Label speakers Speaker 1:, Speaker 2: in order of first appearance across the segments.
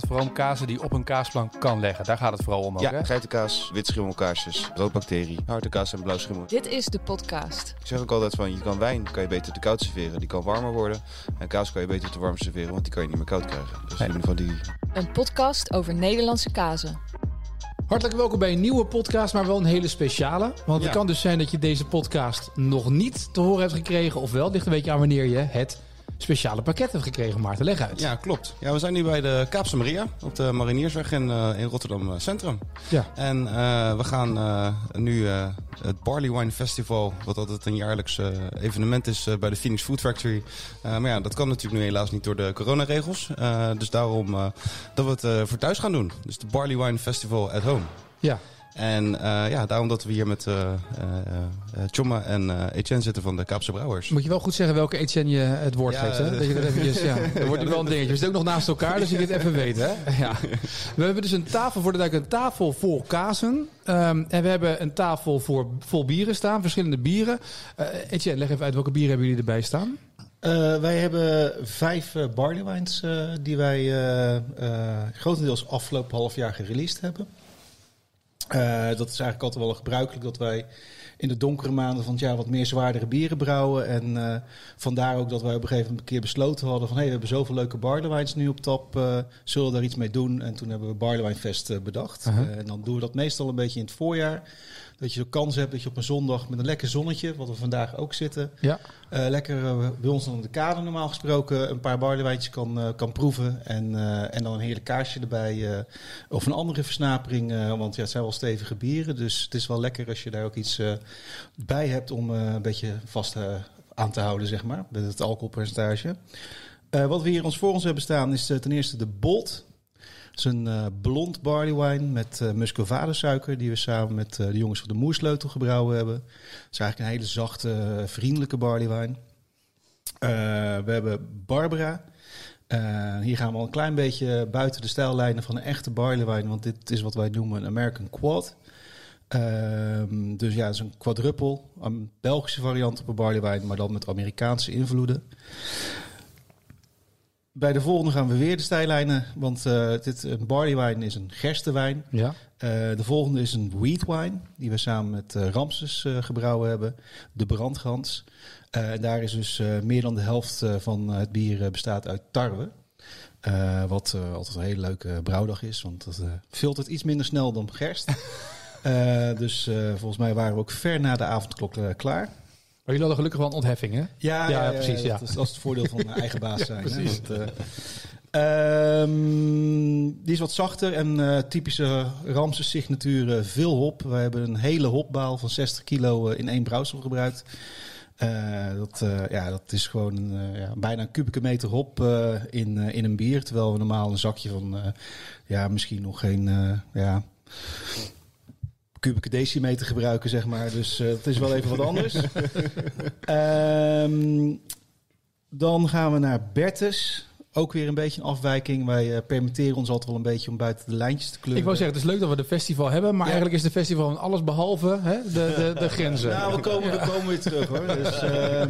Speaker 1: gaat vooral om kazen die op een kaasplank kan leggen. Daar gaat het vooral om ook,
Speaker 2: Ja,
Speaker 1: hè?
Speaker 2: geitenkaas, wit schimmelkaarsjes, roodbacterie, harde kaas en blauw schimmel.
Speaker 3: Dit is de podcast.
Speaker 2: Ik zeg ook altijd van, je kan wijn kan je beter te koud serveren, die kan warmer worden. En kaas kan je beter te warm serveren, want die kan je niet meer koud krijgen. Dus
Speaker 1: Nee.
Speaker 2: in ieder geval die...
Speaker 3: Een podcast over Nederlandse kazen.
Speaker 4: Hartelijk welkom bij een nieuwe podcast, maar wel een hele speciale. Want het
Speaker 5: Ja.
Speaker 4: kan dus zijn dat je deze podcast nog niet te horen hebt gekregen. Ofwel, het ligt een beetje aan wanneer je het speciale pakket hebt gekregen. Maarten, leg uit.
Speaker 5: Ja, klopt. Ja, we zijn nu bij de Kaapse Maria op de Mariniersweg in, eh, in Rotterdam eh, Centrum.
Speaker 4: Ja.
Speaker 5: En eh, we gaan nu het Barley Wine Festival, wat altijd een jaarlijks evenement is bij de Phoenix Food Factory. Maar ja, dat kan natuurlijk nu helaas niet door de coronaregels. Dus daarom dat we het voor thuis gaan doen. Dus de Barley Wine Festival at home.
Speaker 4: Ja.
Speaker 5: En eh, ja, daarom dat we hier met eh eh eh, Choma en eh Etienne zitten van de Kaapse Brouwers.
Speaker 4: Moet je wel goed zeggen welke Etienne je het woord
Speaker 5: Ja,
Speaker 4: geeft. Hè? Dat je dat eventjes, ja. Dat wordt nu wel een dingetje. We zitten ook nog naast elkaar, dus je dit even weet. Hè? Ja. We hebben dus een tafel voor de duik, een tafel vol kazen. Ehm, en we hebben een tafel voor, vol bieren staan, verschillende bieren. Eh Etienne, leg even uit welke bieren hebben jullie erbij staan?
Speaker 6: Eh, wij hebben vijf barley wines eh, die wij eh, eh, grotendeels afgelopen half jaar gereleased hebben. Eh, dat is eigenlijk altijd wel gebruikelijk dat wij in de donkere maanden van het jaar wat meer zwaardere bieren brouwen. En eh, vandaar ook dat wij op een gegeven moment een keer besloten hadden van... hé, hey, we hebben zoveel leuke barley wines nu op tap, eh, zullen we daar iets mee doen? En toen hebben we Fest eh, bedacht. En dan doen we dat meestal een beetje in het voorjaar. Dat je zo kans hebt dat je op een zondag met een lekker zonnetje, wat we vandaag ook zitten...
Speaker 4: Ja.
Speaker 6: lekker bij ons dan in de kade normaal gesproken een paar barleywijntjes kan, kan proeven. En, en dan een heerlijk kaarsje erbij. of een andere versnapering. want ja, het zijn wel stevige bieren. Dus het is wel lekker als je daar ook iets bij hebt om eh, een beetje vast eh, aan te houden, zeg maar. Met het alcoholpercentage. Eh, wat we hier ons voor ons hebben staan is ten eerste de Bolt. Het is een blond barley wine met eh muscovado suiker die we samen met de jongens van de Moersleutel gebrouwen hebben. Het is eigenlijk een hele zachte, vriendelijke barley wine. We hebben Barbara. Hier gaan we al een klein beetje buiten de stijllijnen van een echte barley wine, want dit is wat wij noemen een American Quad. Ehm, dus ja, het is een quadruple, een Belgische variant op een barley wine, maar dan met Amerikaanse invloeden. Bij de volgende gaan we weer de stijlijnen, want eh, dit, een barley wine is een gerstewijn.
Speaker 4: Ja.
Speaker 6: Eh, de volgende is een wheat wine, die we samen met eh, Ramses gebrouwen hebben. De brandgans. Daar is dus meer dan de helft van het bier bestaat uit tarwe. Wat altijd een hele leuke brouwdag is, want dat filtert iets minder snel dan gerst. Eh, dus eh, volgens mij waren we ook ver na de avondklok eh, klaar.
Speaker 4: Maar jullie hadden gelukkig wel een ontheffing, hè?
Speaker 6: Ja,
Speaker 4: Ja, precies, ja.
Speaker 6: Dat is, dat is het voordeel van eigen baas zijn. hè,
Speaker 4: precies.
Speaker 6: want, eh, ehm, die is wat zachter en typische Ramses signatuur veel hop. We hebben een hele hopbaal van 60 kilo in één brouwsel gebruikt. Dat, ja, dat is gewoon ja, bijna een kubieke meter hop in, in een bier. Terwijl we normaal een zakje van ja, misschien nog geen ja, kubieke decimeter gebruiken, zeg maar. Dus eh het is wel even wat anders. Ehm, dan gaan we naar Bertus. Ook weer een beetje een afwijking. Wij eh, permitteren ons altijd wel een beetje om buiten de lijntjes te kleuren.
Speaker 4: Ik wou zeggen, het is leuk dat we de festival hebben, maar
Speaker 6: Ja.
Speaker 4: eigenlijk is de festival van alles behalve hè, de, de, de grenzen.
Speaker 6: Nou, we komen, we komen weer terug hoor. Dus, eh, eh,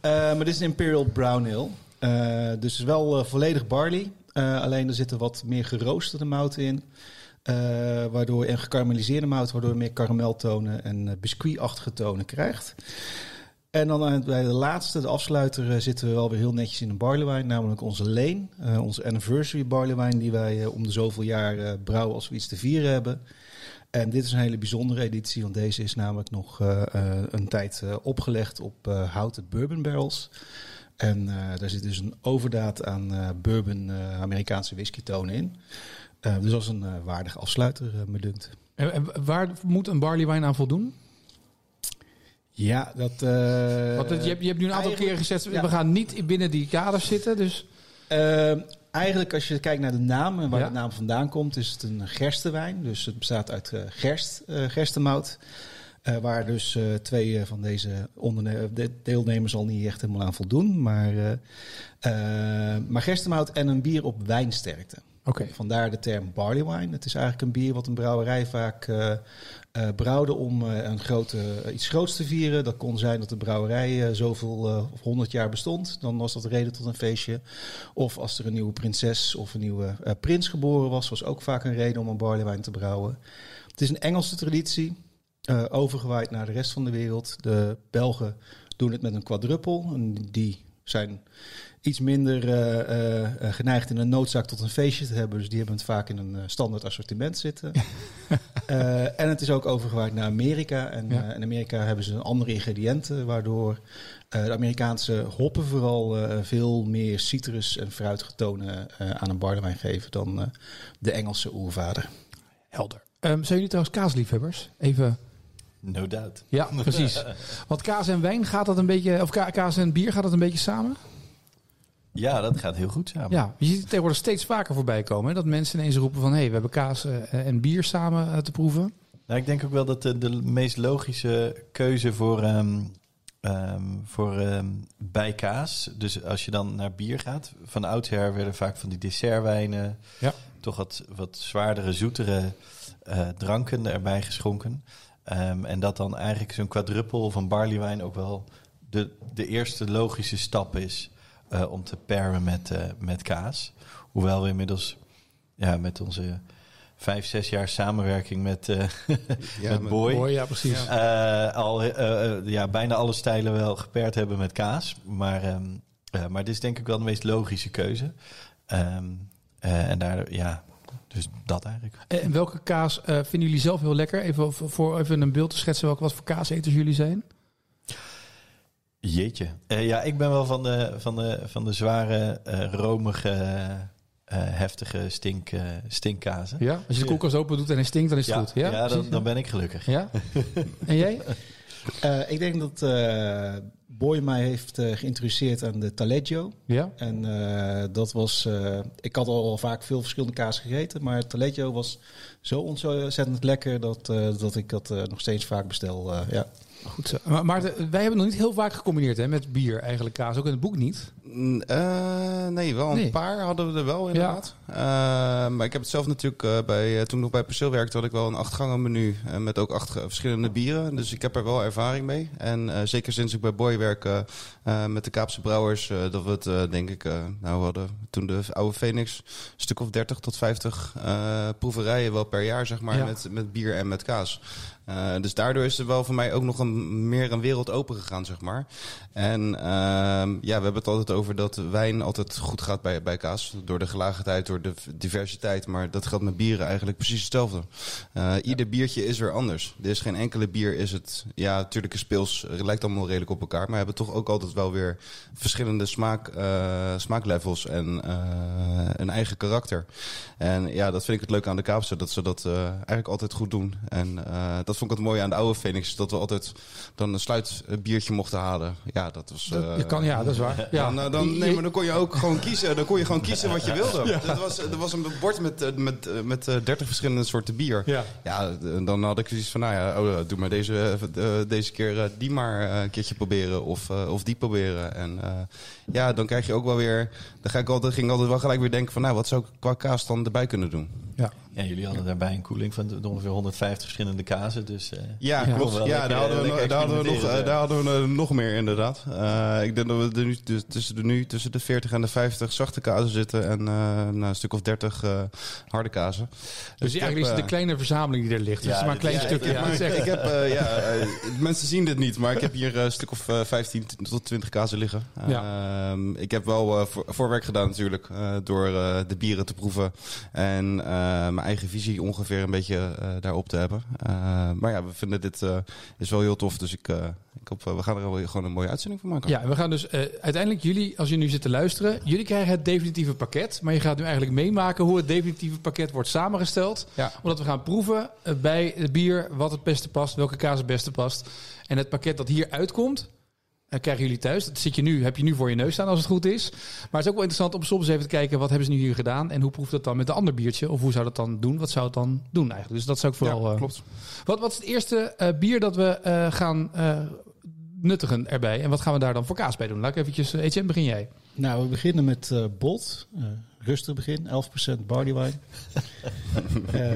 Speaker 6: maar dit is een Imperial Brown Ale. Eh, dus wel volledig barley. Eh, alleen er zitten wat meer geroosterde mouten in. Eh, waardoor, en gekarameliseerde mout, waardoor je meer karameltonen en eh, biscuitachtige tonen krijgt. En dan bij de laatste, de afsluiter, eh, zitten we wel weer heel netjes in een barley wine. Namelijk onze Lane, eh, onze anniversary barley wine die wij om de zoveel jaar brouwen als we iets te vieren hebben. En dit is een hele bijzondere editie, want deze is namelijk nog een tijd opgelegd op houten bourbon barrels. En daar zit dus een overdaad aan bourbon Amerikaanse whisky tonen in. Eh, dus dat is een eh, waardige afsluiter, eh, me dunkt.
Speaker 4: En, en waar moet een barley wine aan voldoen?
Speaker 6: Ja, dat...
Speaker 4: Want het- je, hebt, je hebt nu een aantal keer gezegd,
Speaker 6: ja.
Speaker 4: we gaan niet binnen die kaders zitten. Dus
Speaker 6: Ehm, eigenlijk als je kijkt naar de naam en waar
Speaker 4: Ja.
Speaker 6: de naam vandaan komt, is het een gerstewijn. Dus het bestaat uit gerst, gerstemout. Waar dus twee van deze de deelnemers al niet echt helemaal aan voldoen. Maar, maar gerstemout en een bier op wijnsterkte. Vandaar de term barley wine. Het is eigenlijk een bier wat een brouwerij vaak eh, brouwde om eh, een grote, iets groots te vieren. Dat kon zijn dat de brouwerij zoveel of 100 jaar bestond. Dan was dat reden tot een feestje. Of als er een nieuwe prinses of een nieuwe prins geboren was, was ook vaak een reden om een barley wine te brouwen. Het is een Engelse traditie, overgewaaid naar de rest van de wereld. De Belgen doen het met een quadruppel. En die zijn iets minder eh, eh, eh, geneigd in een noodzaak tot een feestje te hebben. Dus die hebben het vaak in een standaard assortiment zitten. Eh, en het is ook overgewaaid naar Amerika. En
Speaker 4: Ja.
Speaker 6: eh, in Amerika hebben ze andere ingrediënten, waardoor eh, de Amerikaanse hoppen vooral eh, veel meer citrus en fruitige tonen eh, aan een barlewijn geven dan eh, de Engelse oervader.
Speaker 4: Helder. Ehm, zijn jullie trouwens kaasliefhebbers? Even.
Speaker 7: No doubt.
Speaker 4: Ja, precies. Want kaas en wijn gaat dat een beetje, of ka- kaas en bier gaat dat een beetje samen?
Speaker 7: Ja, dat gaat heel goed samen.
Speaker 4: Ja, je ziet het tegenwoordig steeds vaker voorbij komen. Hè? Dat mensen ineens roepen van, hé, hey, we hebben kaas eh, en bier samen eh, te proeven.
Speaker 7: Nou, ik denk ook wel dat de, de meest logische keuze voor, ehm, voor ehm, bij kaas, dus als je dan naar bier gaat, van oudsher werden vaak van die dessertwijnen,
Speaker 4: Ja.
Speaker 7: toch wat, wat zwaardere, zoetere eh, dranken erbij geschonken. En dat dan eigenlijk zo'n quadruppel van barleywijn ook wel de, de eerste logische stap is eh, om te paren met, eh, met kaas. Hoewel we inmiddels ja, met onze vijf, zes jaar samenwerking met, eh
Speaker 5: Ja,
Speaker 7: met
Speaker 5: met-
Speaker 7: Boy.
Speaker 4: Ja, precies.
Speaker 7: eh, al ja, bijna alle stijlen wel gepaard hebben met kaas. Maar, ehm, eh, maar dit is denk ik wel de meest logische keuze. Ehm, eh, en daar, ja, dus dat eigenlijk.
Speaker 4: En welke kaas eh, vinden jullie zelf heel lekker? Even voor- voor even een beeld te schetsen welke wat voor kaaseters jullie zijn.
Speaker 7: Jeetje. Eh, ja, ik ben wel van de, van de, van de zware, eh, romige, eh, heftige stink, eh, stinkkazen.
Speaker 4: Ja? Als je de koelkast open doet en hij stinkt, dan is het
Speaker 7: ja,
Speaker 4: goed. Ja,
Speaker 7: ja, dan, dan ben ik gelukkig.
Speaker 4: ja? En jij?
Speaker 6: Eh, ik denk dat eh Boy mij heeft eh, geïntroduceerd aan de Taleggio.
Speaker 4: Ja?
Speaker 6: En eh, dat was. eh, ik had al vaak veel verschillende kaas gegeten. Maar Taleggio was zo ontzettend lekker dat, eh, dat ik dat eh, nog steeds vaak bestel. eh, ja.
Speaker 4: Goed zo. Maar Maarten, wij hebben nog niet heel vaak gecombineerd hè, met bier eigenlijk kaas. Ook in het boek niet.
Speaker 5: Mm, eh, nee, wel een
Speaker 4: Nee.
Speaker 5: paar hadden we er wel inderdaad. Eh, maar ik heb het zelf natuurlijk eh, bij, toen ik nog bij Perceel werkte, had ik wel een acht gangen menu met ook acht verschillende bieren. Dus ik heb er wel ervaring mee. En zeker sinds ik bij Boy werk met de Kaapse brouwers, dat we het denk ik, nou we hadden toen de oude Phoenix een stuk of 30 tot 50 eh, proeverijen wel per jaar zeg maar
Speaker 4: Ja.
Speaker 5: met, met bier en met kaas. Eh, dus daardoor is er wel voor mij ook nog een, meer een wereld open gegaan, zeg maar. En ehm, ja, we hebben het altijd over dat wijn altijd goed gaat bij, bij kaas. Door de gelaagdheid, door de diversiteit. Maar dat geldt met bieren eigenlijk precies hetzelfde. Eh, ieder biertje is weer anders. Er is geen enkele bier is het... Ja, natuurlijk speels, het lijkt allemaal redelijk op elkaar. Maar we hebben toch ook altijd wel weer verschillende smaak, eh, smaaklevels en eh, een eigen karakter. En ja, dat vind ik het leuk aan de Kaapse, dat ze dat eh, eigenlijk altijd goed doen. En eh, dat vond ik het mooie aan de oude Phoenix, dat we altijd dan een sluitbiertje mochten halen. Ja, dat was...
Speaker 4: Dat,
Speaker 5: eh,
Speaker 4: je kan, ja, dat is waar. Ja.
Speaker 5: dan, eh, dan, nee, maar dan kon je ook gewoon kiezen. Dan kon je gewoon kiezen wat je wilde. Dat was, er was een bord met, eh, met, eh, met eh, 30 verschillende soorten bier.
Speaker 4: Ja.
Speaker 5: Ja, dan had ik zoiets van, nou ja, oh, doe maar deze, deze keer die maar een keertje proberen of, of die proberen. En ja, dan krijg je ook wel weer, dan ga ik altijd, ging ik altijd wel gelijk weer denken van, nou, wat zou ik qua kaas dan erbij kunnen doen?
Speaker 4: Ja.
Speaker 7: Ja, jullie hadden daarbij een koeling van ongeveer 150 verschillende kazen. Dus eh,
Speaker 5: Ja,
Speaker 4: Ja.
Speaker 5: klopt. Ja,
Speaker 7: lekker-
Speaker 5: daar hadden we,
Speaker 7: lekker
Speaker 5: nog- daar hadden we, nog, eh, daar hadden we eh, nog meer inderdaad. Eh, ik denk dat we er nu, dus, tussen, de, nu tussen de 40 en de 50 zachte kazen zitten en eh, nou, een stuk of 30 eh, harde kazen.
Speaker 4: Dus eigenlijk is het de
Speaker 5: eh,
Speaker 4: kleine verzameling die er ligt. Het
Speaker 7: Ja,
Speaker 4: is maar een klein stukje.
Speaker 5: ik
Speaker 4: Ja,
Speaker 5: heb, ik eh, ja, eh, mensen zien dit niet, maar ik heb hier eh, een stuk of eh, 15 tot 20 kazen liggen. Ehm, ik heb wel eh, voor, voorwerk gedaan natuurlijk, eh, door eh, de bieren te proeven en eh, mijn eigen visie ongeveer een beetje eh, daarop te hebben. Eh, maar ja, we vinden dit eh, is wel heel tof, dus ik, ik hoop, we gaan er wel gewoon een mooie uitzending van maken.
Speaker 4: Ja, we gaan dus uiteindelijk jullie, als je nu zit te luisteren, jullie krijgen het definitieve pakket. Maar je gaat nu eigenlijk meemaken hoe het definitieve pakket wordt samengesteld.
Speaker 5: Ja.
Speaker 4: Omdat we gaan proeven bij het bier wat het beste past, welke kaas het beste past. En het pakket dat hier uitkomt, eh, krijgen jullie thuis. Dat zit je nu, heb je nu voor je neus staan als het goed is. Maar het is ook wel interessant om soms even te kijken wat hebben ze nu hier gedaan. En hoe proeft dat dan met een ander biertje? Of hoe zou dat dan doen? Wat zou het dan doen eigenlijk? Dus dat zou ik vooral... eh,
Speaker 5: klopt.
Speaker 4: Wat, wat is het eerste eh, bier dat we eh, gaan eh, nuttigen erbij? En wat gaan we daar dan voor kaas bij doen? Laat ik eventjes... Uh, Etienne, begin jij.
Speaker 6: Nou, we beginnen met eh Bolt. eh, rustig begin, 11% barley wine. Eh,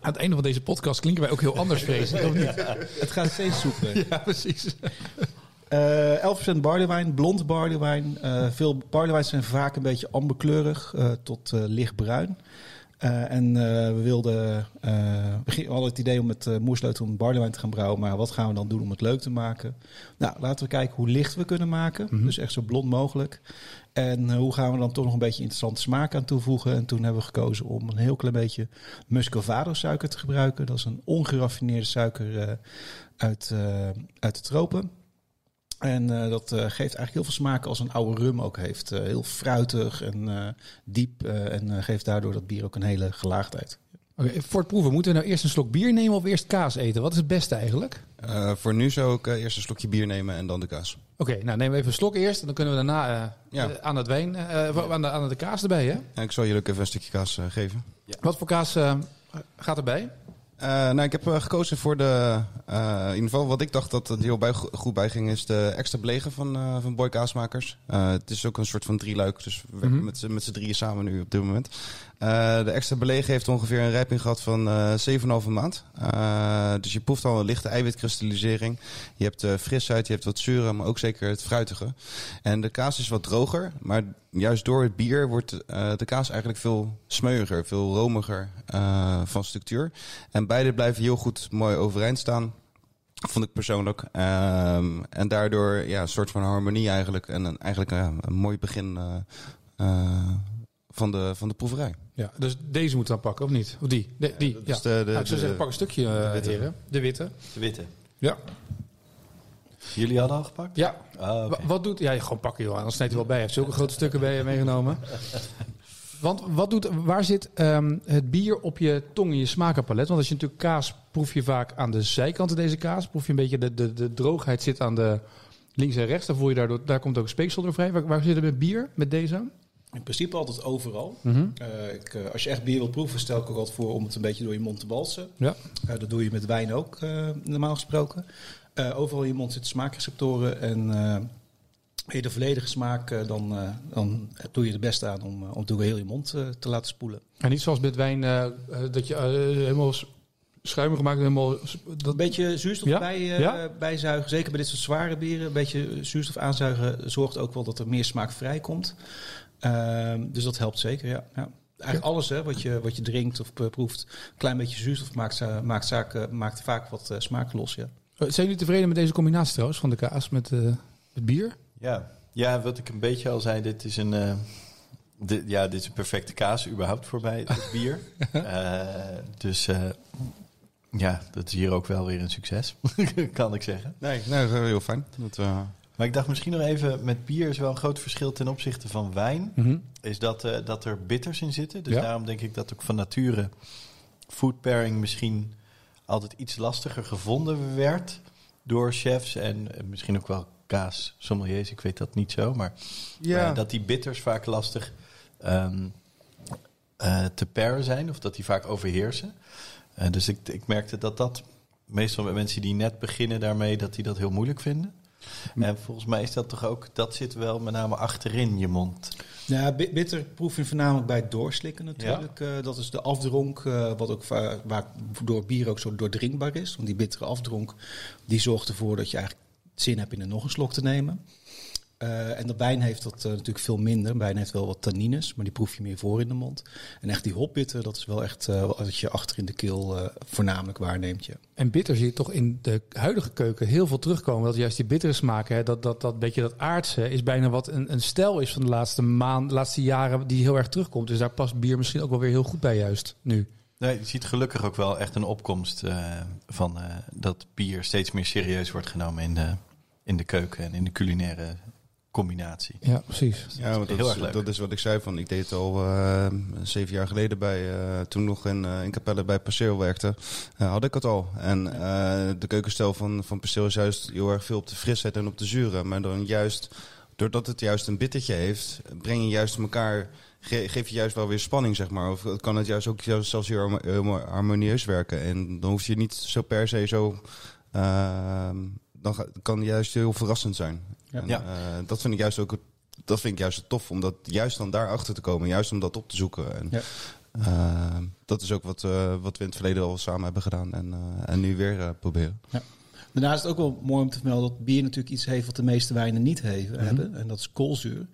Speaker 4: Aan het einde van deze podcast klinken wij ook heel anders, vrees ik, of niet?
Speaker 6: het gaat steeds soepeler.
Speaker 4: Ja, precies.
Speaker 6: Eh 11% barley wine, blond barley wine. Eh, veel barley wines zijn vaak een beetje amberkleurig eh, tot eh, lichtbruin. Eh, en eh, we wilden, eh, we hadden het idee om met moersleutel een barley wine te gaan brouwen. Maar wat gaan we dan doen om het leuk te maken? Nou, laten we kijken hoe licht we kunnen maken.
Speaker 4: Mhm.
Speaker 6: Dus echt zo blond mogelijk. En eh, hoe gaan we dan toch nog een beetje interessante smaak aan toevoegen? En toen hebben we gekozen om een heel klein beetje muscovado suiker te gebruiken. Dat is een ongeraffineerde suiker eh, uit, eh, uit de tropen. En eh, dat eh, geeft eigenlijk heel veel smaak als een oude rum ook heeft. Eh, heel fruitig en eh, diep. eh, en eh, geeft daardoor dat bier ook een hele gelaagdheid.
Speaker 4: Oké, voor het proeven, moeten we nou eerst een slok bier nemen of eerst kaas eten? Wat is het beste eigenlijk?
Speaker 5: Eh, voor nu zou ik eh, eerst een slokje bier nemen en dan de kaas.
Speaker 4: Oké, nou nemen we even een slok eerst. En dan kunnen we daarna
Speaker 5: Ja.
Speaker 4: aan het wijn, eh, aan, de, aan de kaas erbij, hè?
Speaker 5: Ja, ik zal jullie ook even een stukje kaas geven.
Speaker 4: Wat voor kaas eh, gaat erbij?
Speaker 5: Eh, nou, ik heb eh, gekozen voor de, eh, in ieder geval wat ik dacht dat er heel bij, goed bij ging, is de extra belegen van, van Boy Kaasmakers. Het is ook een soort van drieluik, dus we werken
Speaker 4: Mhm.
Speaker 5: met, met z'n drieën samen nu op dit moment. Eh, de extra belegen heeft ongeveer een rijping gehad van eh 7,5 maand. Eh, dus je proeft al een lichte eiwitkristallisering. Je hebt eh, frisheid, je hebt wat zuren, maar ook zeker het fruitige. En de kaas is wat droger, maar juist door het bier wordt eh, de kaas eigenlijk veel smeuiger, veel romiger eh, van structuur. En beide blijven heel goed mooi overeind staan. Vond ik persoonlijk. Ehm, en daardoor ja, een soort van harmonie eigenlijk. En een, eigenlijk een mooi begin eh, eh, van, de, van de proeverij.
Speaker 4: Ja, dus deze moeten we dan pakken, of niet? Of die? De, die, ja.
Speaker 5: Dus de, de,
Speaker 4: Nou, ik zou
Speaker 5: de-
Speaker 4: zeggen, pak een stukje, eh,
Speaker 5: witte.
Speaker 4: heren. De witte.
Speaker 7: De witte.
Speaker 4: Ja.
Speaker 7: Jullie hadden al gepakt?
Speaker 4: Ja.
Speaker 7: Ah,
Speaker 4: Wat doet... Ja, gewoon pakken, joh. Dan snijdt hij wel bij. Hij heeft zulke grote stukken bij meegenomen. Want wat doet, waar zit ehm, het bier op je tong in je smakenpalet? Want als je natuurlijk kaas proef je vaak aan de zijkanten deze kaas. Proef je een beetje de, de, de droogheid zit aan de links en rechts. Daar, voel je daardoor, daar komt ook speeksel door vrij. Waar, waar zit het met bier, met deze?
Speaker 6: In principe altijd overal.
Speaker 4: Mhm.
Speaker 6: Eh, ik, eh, als je echt bier wilt proeven, stel ik ook altijd voor om het een beetje door je mond te walsen.
Speaker 4: Ja.
Speaker 6: Eh, dat doe je met wijn ook, normaal gesproken. Overal in je mond zitten smaakreceptoren. En wil je de volledige smaak, dan, dan doe je het beste aan om, om door heel je mond te laten spoelen.
Speaker 4: En niet zoals met wijn, dat je helemaal schuimig maakt. Helemaal, dat,
Speaker 6: Een beetje zuurstof
Speaker 4: Ja?
Speaker 6: bij,
Speaker 4: Ja?
Speaker 6: bijzuigen, zeker bij dit soort zware bieren. Een beetje zuurstof aanzuigen zorgt ook wel dat er meer smaak vrijkomt. Ehm, dus dat helpt zeker, ja. ja. Eigenlijk alles hè, wat, je, wat je drinkt of eh, proeft, een klein beetje zuurstof maakt, maakt, zaken, maakt vaak wat eh, smaak los, ja.
Speaker 4: Eh, Zijn jullie tevreden met deze combinatie trouwens van de kaas met eh, het bier?
Speaker 7: Ja. ja, wat ik een beetje al zei, dit is een, eh, dit, ja, dit is een perfecte kaas überhaupt voor mij, het bier. Eh, dus eh, ja, dat is hier ook wel weer een succes, kan ik zeggen.
Speaker 5: Nee, nee, dat is heel fijn. Dat, eh,
Speaker 7: Maar ik dacht misschien nog even, met bier is wel een groot verschil ten opzichte van wijn. Is dat, eh, dat er bitters in zitten. Dus
Speaker 4: Ja.
Speaker 7: daarom denk ik dat ook van nature food pairing misschien altijd iets lastiger gevonden werd door chefs en eh, misschien ook wel kaas sommeliers. Ik weet dat niet zo, maar
Speaker 5: ja,
Speaker 7: dat die bitters vaak lastig ehm, eh, te pairen zijn of dat die vaak overheersen. Dus ik, ik merkte dat dat meestal met mensen die net beginnen daarmee, dat die dat heel moeilijk vinden. En volgens mij is dat toch ook, dat zit wel met name achterin je mond.
Speaker 6: Ja, bi- bitter proef je voornamelijk bij het doorslikken natuurlijk. Eh, dat is de afdronk, eh, wat ook waar door bier ook zo doordringbaar is. Want die bittere afdronk, die zorgt ervoor dat je eigenlijk zin hebt in er nog een slok te nemen. Eh, en de wijn heeft dat eh, natuurlijk veel minder. Wijn heeft wel wat tannines, maar die proef je meer voor in de mond. En echt die hopbitter, dat is wel echt eh, wat je achter in de keel eh, voornamelijk waarneemt. Ja.
Speaker 4: En bitter zie je toch in de huidige keuken heel veel terugkomen. Dat juist die bittere smaken, hè, dat, dat, dat beetje dat aardse, is bijna wat een, een stijl is van de laatste maand, de laatste jaren, die heel erg terugkomt. Dus daar past bier misschien ook wel weer heel goed bij, juist nu.
Speaker 7: Nee, je ziet gelukkig ook wel echt een opkomst eh, van eh, dat bier steeds meer serieus wordt genomen in de, in de keuken en in de culinaire combinatie.
Speaker 4: Ja, precies.
Speaker 5: Ja, want dat,
Speaker 7: Heel
Speaker 5: is,
Speaker 7: erg leuk.
Speaker 5: dat is wat ik zei. Van, ik deed het al eh, zeven jaar geleden bij, eh, toen nog in, eh, in Capelle bij Perceel werkte. eh, had ik het al. En eh, de keukenstijl van, van Perceel is juist heel erg veel op de frisheid en op de zuren. Maar dan juist, doordat het juist een bittertje heeft, breng je juist elkaar, ge- geef je juist wel weer spanning, zeg maar. Of het kan het juist ook juist zelfs heel harmo- heel harmonieus werken. En dan hoef je niet zo per se zo... ehm, dan kan het juist heel verrassend zijn.
Speaker 6: Ja.
Speaker 5: En,
Speaker 7: Ja.
Speaker 5: eh, dat vind ik juist ook het dat vind ik juist tof, om dat juist dan daarachter te komen. Juist om dat op te zoeken. En,
Speaker 6: Ja.
Speaker 5: eh, dat is ook wat, eh, wat we in het verleden al samen hebben gedaan. En, eh, en nu weer eh, proberen.
Speaker 6: Daarnaast is het ook wel mooi om te vermelden dat bier natuurlijk iets heeft wat de meeste wijnen niet
Speaker 4: Mhm.
Speaker 6: hebben. En dat is koolzuur.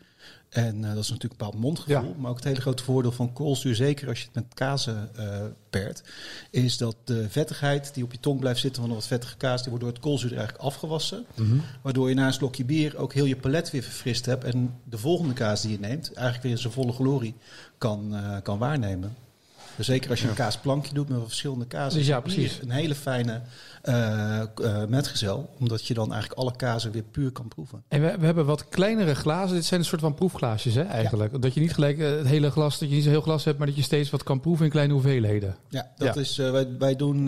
Speaker 6: En eh, dat is natuurlijk een bepaald mondgevoel.
Speaker 4: Ja.
Speaker 6: Maar ook het hele grote voordeel van koolzuur, zeker als je het met kazen eh pert, is dat de vettigheid die op je tong blijft zitten van een wat vettige kaas, die wordt door het koolzuur eigenlijk afgewassen.
Speaker 4: Mhm.
Speaker 6: Waardoor je na een slokje bier ook heel je palet weer verfrist hebt. En de volgende kaas die je neemt, eigenlijk weer in zijn volle glorie kan, eh, kan waarnemen. Dus zeker als je een kaasplankje doet met verschillende kazen.
Speaker 4: Dus ja, precies.
Speaker 6: Een hele fijne k- eh, metgezel. Omdat je dan eigenlijk alle kazen weer puur kan proeven.
Speaker 4: En we, we hebben wat kleinere glazen. Dit zijn een soort van proefglaasjes, hè, eigenlijk. Dat je niet gelijk eh, het hele glas, dat je niet zo'n heel glas hebt, maar dat je steeds wat kan proeven in kleine hoeveelheden.
Speaker 6: Ja, dat
Speaker 4: Ja.
Speaker 6: is, wij, wij doen...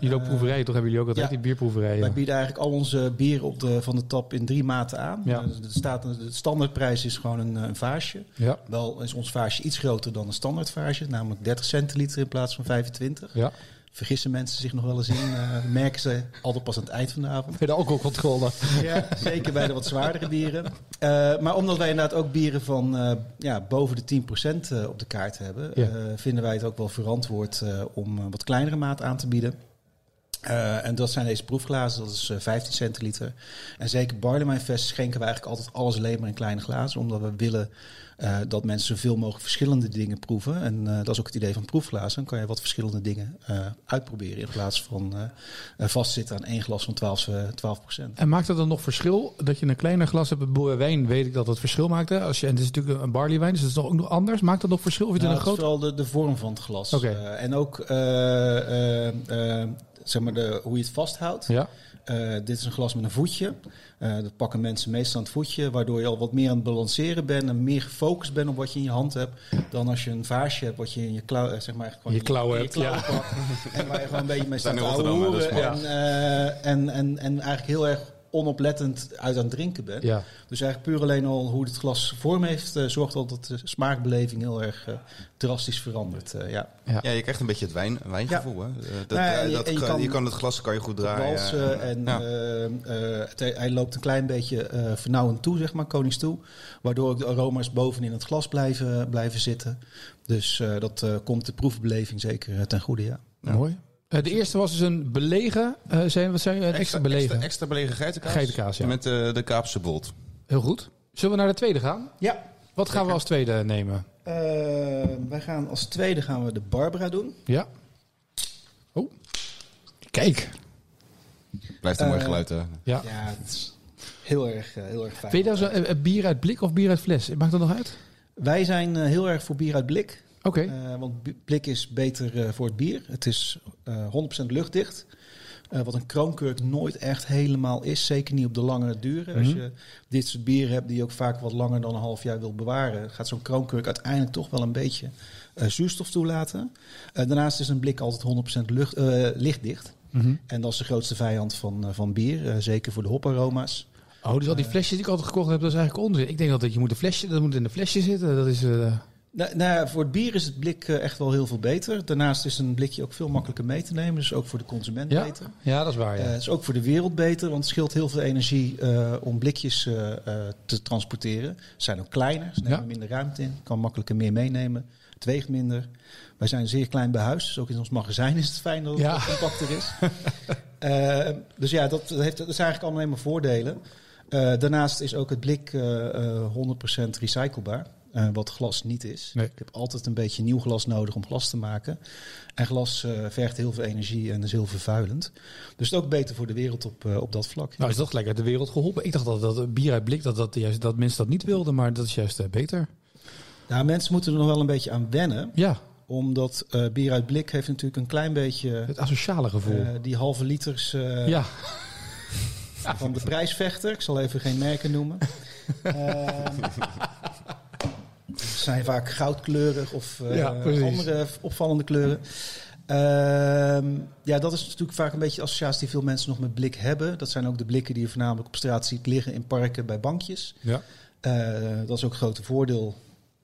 Speaker 4: Jullie ook proeverijen, toch hebben jullie ook altijd
Speaker 6: ja.
Speaker 4: die bierproeverijen?
Speaker 6: Wij bieden eigenlijk al onze bieren op de, van de tap in drie maten aan.
Speaker 4: Ja.
Speaker 6: De, staat, de standaardprijs is gewoon een, een vaasje.
Speaker 4: Ja,
Speaker 6: Wel is ons vaasje iets groter dan een standaardvaasje. Namelijk 30 centiliter in plaats van 25.
Speaker 4: ja.
Speaker 6: Vergissen mensen zich nog wel eens in. eh, merken ze altijd pas aan het eind van de avond.
Speaker 4: Bij de alcoholcontrole.
Speaker 6: Ja, zeker bij de wat zwaardere bieren. Eh, maar omdat wij inderdaad ook bieren van eh, ja, boven de 10% eh, op de kaart hebben,
Speaker 4: Ja.
Speaker 6: vinden wij het ook wel verantwoord om wat kleinere maat aan te bieden. Eh, en dat zijn deze proefglazen, dat is eh, 15 centiliter. En zeker Barley Fest schenken we eigenlijk altijd alles alleen maar in kleine glazen, omdat we willen eh, dat mensen zoveel mogelijk verschillende dingen proeven. En dat is ook het idee van proefglazen. Dan kan je wat verschillende dingen uitproberen in plaats van vastzitten aan één glas van 12, eh, 12
Speaker 4: En maakt dat dan nog verschil dat je een kleiner glas hebt? Bij wijn weet ik dat het verschil maakt. Hè? Als je, en het is natuurlijk een barley wijn, dus dat is toch ook nog anders. Maakt dat nog verschil? Of je het
Speaker 6: Nou,
Speaker 4: in een
Speaker 6: het is
Speaker 4: groot...
Speaker 6: vooral de, de vorm van het glas. Eh, en ook zeg maar de, hoe je het vasthoudt.
Speaker 4: Ja,
Speaker 6: Eh, dit is een glas met een voetje. Eh, dat pakken mensen meestal aan het voetje, waardoor je al wat meer aan het balanceren bent en meer gefocust bent op wat je in je hand hebt, dan als je een vaasje hebt wat je in je klauw, eh, zeg maar, echt gewoon
Speaker 4: Je klauwen
Speaker 6: in
Speaker 4: hebt,
Speaker 6: klauwen
Speaker 4: ja.
Speaker 6: pakt. en waar je gewoon een beetje mee staat te en, eh, en, en, en eigenlijk heel erg onoplettend uit aan het drinken bent.
Speaker 4: ja.
Speaker 6: Dus eigenlijk puur alleen al hoe het glas vorm heeft, eh, zorgt al dat de smaakbeleving heel erg eh, drastisch verandert. eh, ja.
Speaker 5: Ja, je krijgt een beetje het wijn, wijngevoel. Hè? Eh, Dat,
Speaker 6: Nou ja,
Speaker 5: dat,
Speaker 6: je
Speaker 5: je,
Speaker 6: kan-
Speaker 5: kan, het glas kan je goed draaien.
Speaker 6: walsen en
Speaker 5: ja.
Speaker 6: eh, eh, het- hij loopt een klein beetje eh vernauwend toe, zeg maar, konings toe. Waardoor ook de aroma's bovenin het glas blijven, blijven zitten. Dus eh, dat eh, komt de proefbeleving zeker ten goede, ja.
Speaker 5: Ja.
Speaker 4: Mooi. Eh, de eerste was dus een belegen. eh zijn, wat zei je? Een extra, belegen.
Speaker 5: Extra, extra belegen geitenkaas.
Speaker 4: Geitenkaas, ja.
Speaker 5: Met eh, de Kaapse bolt.
Speaker 4: Heel goed. Zullen we naar de tweede gaan?
Speaker 6: Ja.
Speaker 4: Wat gaan we als tweede nemen?
Speaker 6: Eh, wij gaan als tweede gaan we de Barbara doen.
Speaker 4: Ja. Oh. Kijk.
Speaker 5: Blijft een mooi
Speaker 6: Eh,
Speaker 5: geluid. hè.
Speaker 4: Ja.
Speaker 6: Ja, het is heel erg, eh, heel erg fijn.
Speaker 4: Vind je dat zo, eh, eh, bier uit blik of bier uit fles? Maakt dat nog uit?
Speaker 6: Wij zijn eh, heel erg voor bier uit blik.
Speaker 4: Oké.
Speaker 6: Eh, want blik is beter eh, voor het bier. Het is eh 100% luchtdicht. Eh, wat een kroonkurk nooit echt helemaal is. Zeker niet op de lange duren. Als
Speaker 4: Mhm.
Speaker 6: je dit soort bieren hebt die je ook vaak wat langer dan een half jaar wil bewaren, gaat zo'n kroonkurk uiteindelijk toch wel een beetje zuurstof toelaten. Daarnaast is een blik altijd 100% lucht, lichtdicht.
Speaker 4: Mhm.
Speaker 6: En dat is de grootste vijand van, van bier. zeker voor de hoparoma's.
Speaker 4: Oh, dus al die flesjes die ik altijd gekocht heb, dat is eigenlijk onzin. Ik denk dat je moet een flesje, dat moet in een flesje zitten. Dat is. Eh,
Speaker 6: Nou, nou voor het bier is het blik eh, echt wel heel veel beter. Daarnaast is een blikje ook veel makkelijker mee te nemen. Dus ook voor de consument
Speaker 4: Ja?
Speaker 6: beter.
Speaker 4: ja, dat is waar.
Speaker 6: Eh,
Speaker 4: Ja.
Speaker 6: het is ook voor de wereld beter, want het scheelt heel veel energie eh, om blikjes eh, eh, te transporteren. Ze zijn ook kleiner, ze nemen
Speaker 4: Ja.
Speaker 6: minder ruimte in, kan makkelijker meer meenemen. Het weegt minder. Wij zijn zeer klein bij huis, dus ook in ons magazijn is het fijn dat het compacter is. Eh, dus ja, dat, heeft, dat is eigenlijk allemaal alleen maar voordelen. Eh, daarnaast is ook het blik eh, eh, 100% recyclebaar. Eh, wat glas niet is.
Speaker 4: Nee.
Speaker 6: Ik heb altijd een beetje nieuw glas nodig om glas te maken. En glas eh, vergt heel veel energie en is heel vervuilend. Dus het is ook beter voor de wereld op, eh, op dat vlak.
Speaker 4: Nou, is dat gelijk uit de wereld geholpen? Ik dacht dat, dat bier uit blik, dat, dat, juist, dat mensen dat niet wilden, maar dat is juist beter.
Speaker 6: Nou, mensen moeten er nog wel een beetje aan wennen.
Speaker 4: Ja,
Speaker 6: Omdat bier uit blik heeft natuurlijk een klein beetje
Speaker 4: het asociale gevoel.
Speaker 6: die halve liters
Speaker 4: ja,
Speaker 6: van de prijsvechter. Ik zal even geen merken noemen. Zijn vaak goudkleurig of eh,
Speaker 4: Ja,
Speaker 6: andere opvallende kleuren. Ehm, ja, dat is natuurlijk vaak een beetje de associatie die veel mensen nog met blik hebben. Dat zijn ook de blikken die je voornamelijk op straat ziet liggen in parken bij bankjes.
Speaker 4: ja.
Speaker 6: Eh, dat is ook een grote voordeel.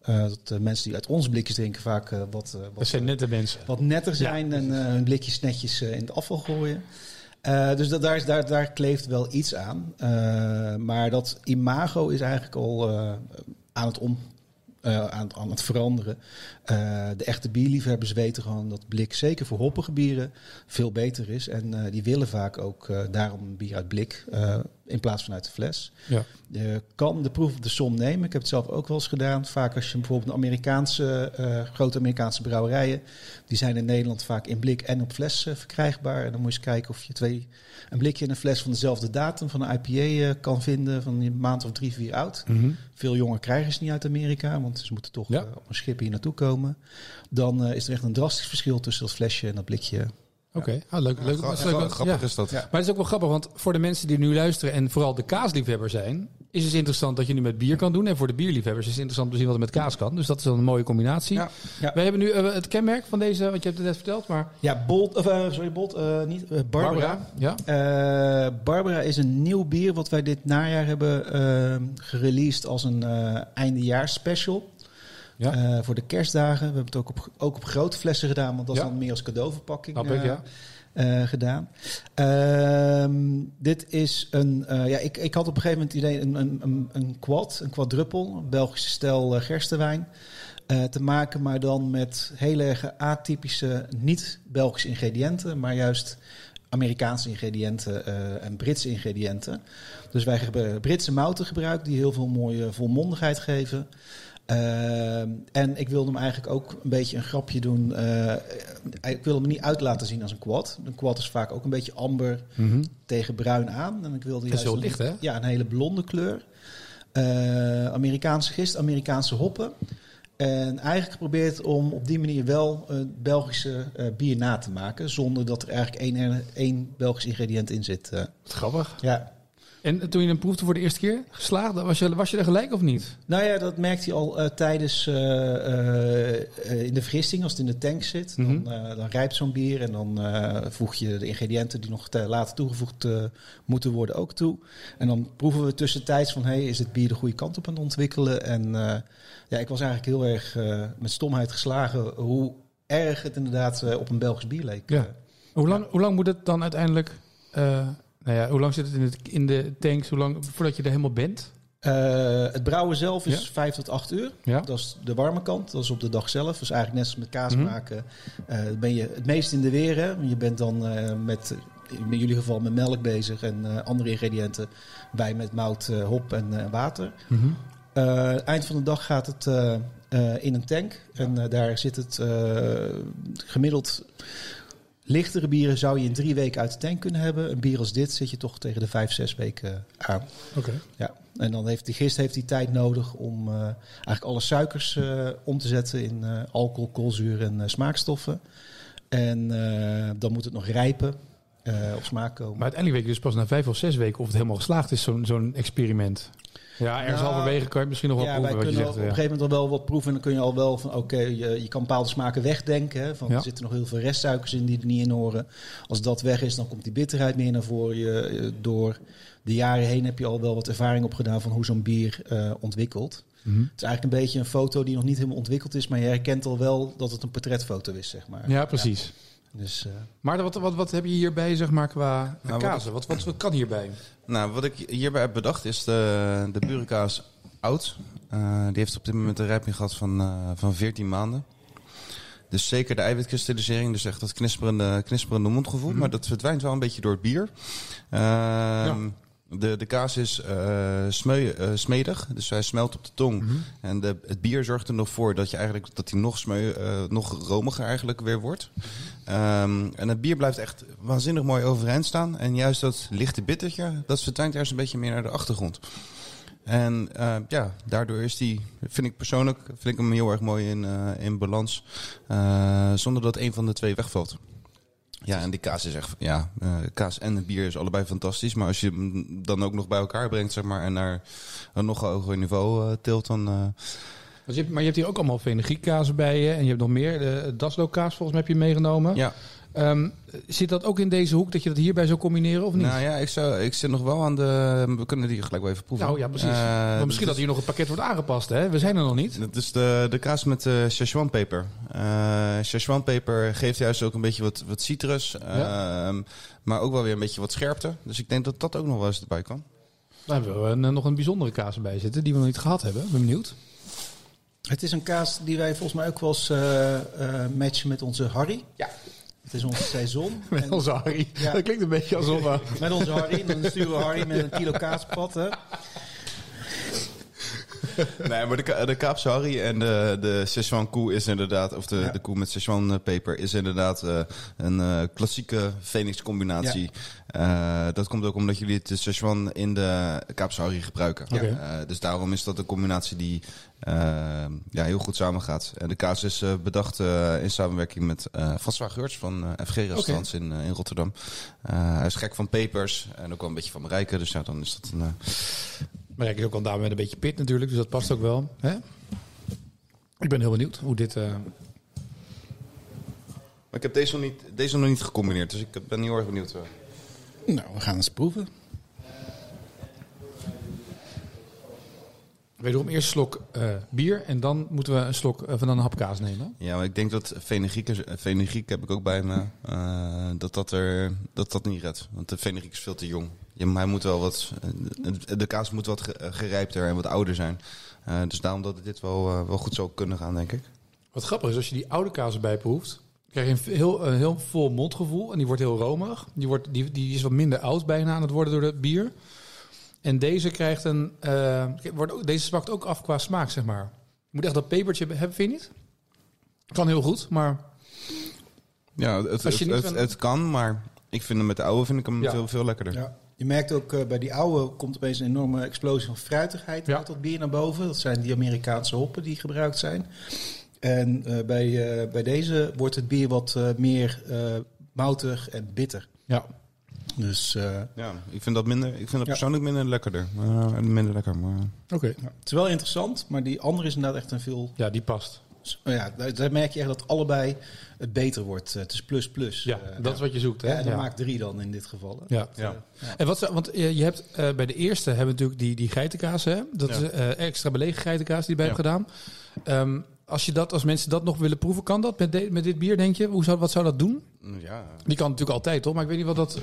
Speaker 6: eh, dat de mensen die uit onze blikjes drinken vaak wat,
Speaker 4: dat
Speaker 6: wat,
Speaker 4: zijn nette mensen.
Speaker 6: wat netter zijn en hun blikjes netjes in het afval gooien. Dus dat, daar, is- daar, daar kleeft wel iets aan. Maar dat imago is eigenlijk al aan het om. Eh, aan, aan het veranderen. Eh, de echte bierliefhebbers weten gewoon dat blik, zeker voor hoppige bieren, veel beter is. En eh, die willen vaak ook eh, daarom een bier uit blik in plaats van uit de fles.
Speaker 4: Ja.
Speaker 6: Je kan de proef op de som nemen. Ik heb het zelf ook wel eens gedaan. Vaak als je bijvoorbeeld een Amerikaanse, grote Amerikaanse brouwerijen, die zijn in Nederland vaak in blik en op fles verkrijgbaar. En dan moet je eens kijken of je twee, een blikje en een fles van dezelfde datum van een IPA kan vinden, van een maand of drie, vier oud.
Speaker 4: Mhm.
Speaker 6: Veel jonger krijgen ze niet uit Amerika, want ze moeten toch
Speaker 4: Ja.
Speaker 6: op een schip hier naartoe komen. Dan eh, is er echt een drastisch verschil tussen dat flesje en dat blikje.
Speaker 4: Oké, ah, leuk. leuk.
Speaker 5: Grappig
Speaker 4: Ja.
Speaker 5: is dat.
Speaker 6: Ja.
Speaker 4: Maar het is ook wel grappig, want voor de mensen die nu luisteren en vooral de kaasliefhebber zijn, is het interessant dat je nu met bier kan doen. En voor de bierliefhebbers is het interessant om te zien wat er met kaas kan. Dus dat is dan een mooie combinatie.
Speaker 5: Ja.
Speaker 6: Ja.
Speaker 4: Wij hebben nu eh, het kenmerk van deze, want je hebt het net verteld, maar
Speaker 6: Ja, Bolt, of, eh, sorry, Bolt, eh, niet, eh, Barbara.
Speaker 4: Ja.
Speaker 6: Eh, Barbara is een nieuw bier wat wij dit najaar hebben gereleased als een eh eindejaars special.
Speaker 4: Ja.
Speaker 6: Eh, voor de kerstdagen. We hebben het ook op, ook op grote flessen gedaan, want dat is
Speaker 4: Ja.
Speaker 6: dan meer als cadeauverpakking
Speaker 4: Snap ik,
Speaker 6: eh,
Speaker 4: ja.
Speaker 6: eh, gedaan. Ehm, dit is een. ja, ik, ik had op een gegeven moment het idee een, een, een, quad, een quadruppel, een Belgische stijl gerstewijn. te maken, maar dan met heel erg atypische, niet-Belgische ingrediënten, maar juist Amerikaanse ingrediënten en Britse ingrediënten. Dus wij hebben Britse mouten gebruikt die heel veel mooie volmondigheid geven. Ehm, en ik wilde hem eigenlijk ook een beetje een grapje doen. eh, ik wilde hem niet uit laten zien als een quad. Een quad is vaak ook een beetje amber
Speaker 4: Mhm.
Speaker 6: tegen bruin aan. En ik wilde juist
Speaker 4: heel licht, hè?
Speaker 6: Ja, een hele blonde kleur. Eh, Amerikaanse gist, Amerikaanse hoppen. En eigenlijk geprobeerd om op die manier wel een Belgische eh, bier na te maken. Zonder dat er eigenlijk één, één Belgisch ingrediënt in zit.
Speaker 4: grappig.
Speaker 6: ja.
Speaker 4: En toen je hem proefde voor de eerste keer, geslaagd, was je, was je er gelijk of niet?
Speaker 6: Nou ja, dat merkt hij al eh, tijdens eh, eh, in de vergisting, als het in de tank zit.
Speaker 4: Mhm.
Speaker 6: Dan, dan rijpt zo'n bier en dan voeg je de ingrediënten die nog te- later toegevoegd moeten worden ook toe. En dan proeven we tussentijds van, hey, is het bier de goede kant op aan het ontwikkelen? En ja, ik was eigenlijk heel erg met stomheid geslagen hoe erg het inderdaad op een Belgisch bier leek.
Speaker 4: Ja. Hoe lang, hoe lang moet het dan uiteindelijk, nou ja, hoe lang zit het in, het, in de tanks, hoe lang, voordat je er helemaal bent?
Speaker 6: Eh, het brouwen zelf is
Speaker 4: Ja.
Speaker 6: 5 tot 8 uur.
Speaker 4: Ja.
Speaker 6: Dat is de warme kant. Dat is op de dag zelf. Dus eigenlijk net als met kaas
Speaker 4: Mhm.
Speaker 6: maken. eh, ben je het meest in de weer. Hè? Je bent dan eh, met, in jullie geval met melk bezig en andere ingrediënten. Wij met mout, hop en water.
Speaker 4: Mhm.
Speaker 6: Eind van de dag gaat het in een tank. En daar zit het gemiddeld... Lichtere bieren zou je in drie weken uit de tank kunnen hebben. Een bier als dit zit je toch tegen de vijf, zes weken aan.
Speaker 4: Oké.
Speaker 6: Ja, en dan heeft die gist heeft die tijd nodig om eh, eigenlijk alle suikers eh, om te zetten in eh, alcohol, koolzuur en eh, smaakstoffen. En eh, dan moet het nog rijpen, eh, op smaak komen.
Speaker 4: Maar uiteindelijk weet je dus pas na vijf of zes weken of het helemaal geslaagd is, zo'n zo'n experiment. Ja, ergens
Speaker 6: Nou,
Speaker 4: halverwege kan je misschien nog wel
Speaker 6: ja, wij
Speaker 4: proeven wat je zegt.
Speaker 6: op een gegeven moment al wel wat proeven. En dan kun je al wel van, oké, je, je kan bepaalde smaken wegdenken. Hè, van,
Speaker 4: Ja.
Speaker 6: Er zitten nog heel veel restsuikers in die er niet in horen. Als dat weg is, dan komt die bitterheid meer naar voren. Je, eh, door de jaren heen heb je al wel wat ervaring opgedaan van hoe zo'n bier eh, ontwikkelt.
Speaker 4: Mhm.
Speaker 6: Het is eigenlijk een beetje een foto die nog niet helemaal ontwikkeld is. Maar je herkent al wel dat het een portretfoto is, zeg maar.
Speaker 4: Ja, precies.
Speaker 6: Dus, eh,
Speaker 4: Maar wat, wat, wat heb je hierbij, zeg maar, qua
Speaker 5: Nou,
Speaker 4: kazen? Wat, wat, wat kan hierbij?
Speaker 5: Nou, wat ik hierbij heb bedacht is de, de burenkaas oud. Eh, die heeft op dit moment een rijping gehad van, eh, van 14 maanden. Dus zeker de eiwitkristallisering, dus echt dat knisperende, knisperende mondgevoel.
Speaker 4: Mhm.
Speaker 5: Maar dat verdwijnt wel een beetje door het bier. Ehm, de, de kaas is smeu, eh, smedig, dus hij smelt op de tong.
Speaker 4: Mhm.
Speaker 5: En de, het bier zorgt er nog voor dat, je eigenlijk, dat hij nog, smeu, eh, nog romiger eigenlijk weer wordt. Ehm, en het bier blijft echt waanzinnig mooi overeind staan. En juist dat lichte bittertje, dat verdwijnt ergens een beetje meer naar de achtergrond. En ja, daardoor is die, vind ik persoonlijk, vind ik hem heel erg mooi in, in balans. zonder dat een van de twee wegvalt. Ja, en die kaas is echt, ja, eh, kaas en het bier is allebei fantastisch. Maar als je hem dan ook nog bij elkaar brengt, zeg maar, en naar een nog hoger niveau eh, tilt, dan... eh,
Speaker 4: maar je hebt hier ook allemaal fenugriekkazen bij je. En je hebt nog meer. De Daslo-kaas volgens mij heb je meegenomen.
Speaker 5: ja,
Speaker 4: Ehm, zit dat ook in deze hoek dat je dat hierbij zou combineren of niet?
Speaker 5: nou ja, ik, zou, ik zit nog wel aan de... We kunnen die gelijk wel even proeven.
Speaker 4: Nou ja, precies.
Speaker 5: Eh,
Speaker 4: Want misschien dat hier nog het pakket wordt aangepast, hè? We zijn er nog niet.
Speaker 5: Dat is de, de kaas met de Szechuan-peper. Eh Szechuan-peper geeft juist ook een beetje wat, wat citrus.
Speaker 4: Ja.
Speaker 5: ehm, maar ook wel weer een beetje wat scherpte. Dus ik denk dat dat ook nog wel eens erbij kan.
Speaker 4: Daar hebben we een, nog een bijzondere kaas bij zitten die we nog niet gehad hebben. Ben benieuwd.
Speaker 6: Het is een kaas die wij volgens mij ook wel eens eh, eh, matchen met onze Harry. Ja. Het is onze seizoen.
Speaker 4: Met
Speaker 6: En-
Speaker 4: onze Harry.
Speaker 6: Ja.
Speaker 4: Dat klinkt een beetje alsof...
Speaker 6: Met onze Harry. Dan sturen we Harry met een kilo kaas op pad. Hè.
Speaker 5: Nee, maar de, de Kaapse Harry en de, de Szechuan koe is inderdaad, of de,
Speaker 6: Ja.
Speaker 5: de koe met Szechuan eh, peper is inderdaad eh, een eh, klassieke Phoenix combinatie. Dat komt ook omdat jullie het Szechuan in de Kaapse Harry gebruiken. Dus daarom is dat een combinatie die ja, heel goed samengaat. En de kaas is bedacht in samenwerking met eh François Geurts van FG Restaurants in, in Rotterdam. Hij is gek van pepers en ook wel een beetje van Marijke. Dus ja, dan is dat een...
Speaker 4: Maar ik is ook wel daar met een beetje pit natuurlijk, dus dat past ook wel. Hè? Ik ben heel benieuwd hoe dit... eh,
Speaker 5: Maar ik heb deze nog niet, deze nog niet gecombineerd, dus ik ben heel erg benieuwd. eh.
Speaker 6: Nou, we gaan eens proeven.
Speaker 4: Wederom eerst een slok eh, bier en dan moeten we een slok eh, van een hap kaas nemen.
Speaker 5: Ja, maar ik denk dat fenugreek, heb ik ook bij me, dat, dat, er, dat dat niet redt. Want de fenugreek is veel te jong. Ja, maar hij moet wel wat, eh, de kaas moet wat ge- gerijpter en wat ouder zijn. Eh, dus daarom dat dit wel, eh, wel goed zou kunnen gaan, denk ik.
Speaker 4: Wat grappig is, als je die oude kaas erbij proeft, krijg je een heel, een heel vol mondgevoel en die wordt heel romig. Die, wordt, die, die is wat minder oud bijna aan het worden door het bier. En deze krijgt een, eh, wordt ook, deze smaakt ook af qua smaak, zeg maar. Je moet echt dat pepertje hebben, vind je niet? Kan heel goed, maar
Speaker 5: Ja, het,
Speaker 4: Als je
Speaker 5: het,
Speaker 4: niet
Speaker 5: het,
Speaker 4: van-
Speaker 5: het kan, maar ik vind hem met de oude vind ik hem
Speaker 4: Ja.
Speaker 5: veel, veel lekkerder.
Speaker 6: Ja. Je merkt ook eh, bij die oude komt opeens een enorme explosie van fruitigheid
Speaker 4: Ja.
Speaker 6: uit dat bier naar boven. Dat zijn die Amerikaanse hoppen die gebruikt zijn. En eh, bij, eh, bij deze wordt het bier wat eh, meer eh, moutig en bitter.
Speaker 4: ja.
Speaker 6: Dus eh,
Speaker 5: Ja, ik vind dat minder, ik vind dat
Speaker 6: Ja.
Speaker 5: persoonlijk minder lekkerder. Minder lekker, maar...
Speaker 4: Oké.
Speaker 6: ja, het is wel interessant, maar die andere is inderdaad echt een veel...
Speaker 4: Ja, die past.
Speaker 6: Ja, daar, merk je echt dat allebei het beter wordt. Het is plus plus.
Speaker 4: Ja,
Speaker 6: Eh,
Speaker 4: dat is wat je zoekt. Hè?
Speaker 6: ja, en
Speaker 4: Ja.
Speaker 6: maakt drie dan in dit geval. hè.
Speaker 4: Ja.
Speaker 5: Ja.
Speaker 4: En wat want eh, je hebt eh, bij de eerste hebben we natuurlijk die, die geitenkaas, hè? Dat
Speaker 5: Ja.
Speaker 4: is eh, extra belegen geitenkaas die je bij
Speaker 5: Ja.
Speaker 4: hebt gedaan. Ehm, als je dat, als mensen dat nog willen proeven, kan dat met, de- met dit bier, denk je? Hoe zou, wat zou dat doen?
Speaker 5: Ja,
Speaker 4: Die kan natuurlijk altijd, toch? Maar ik weet niet wat dat.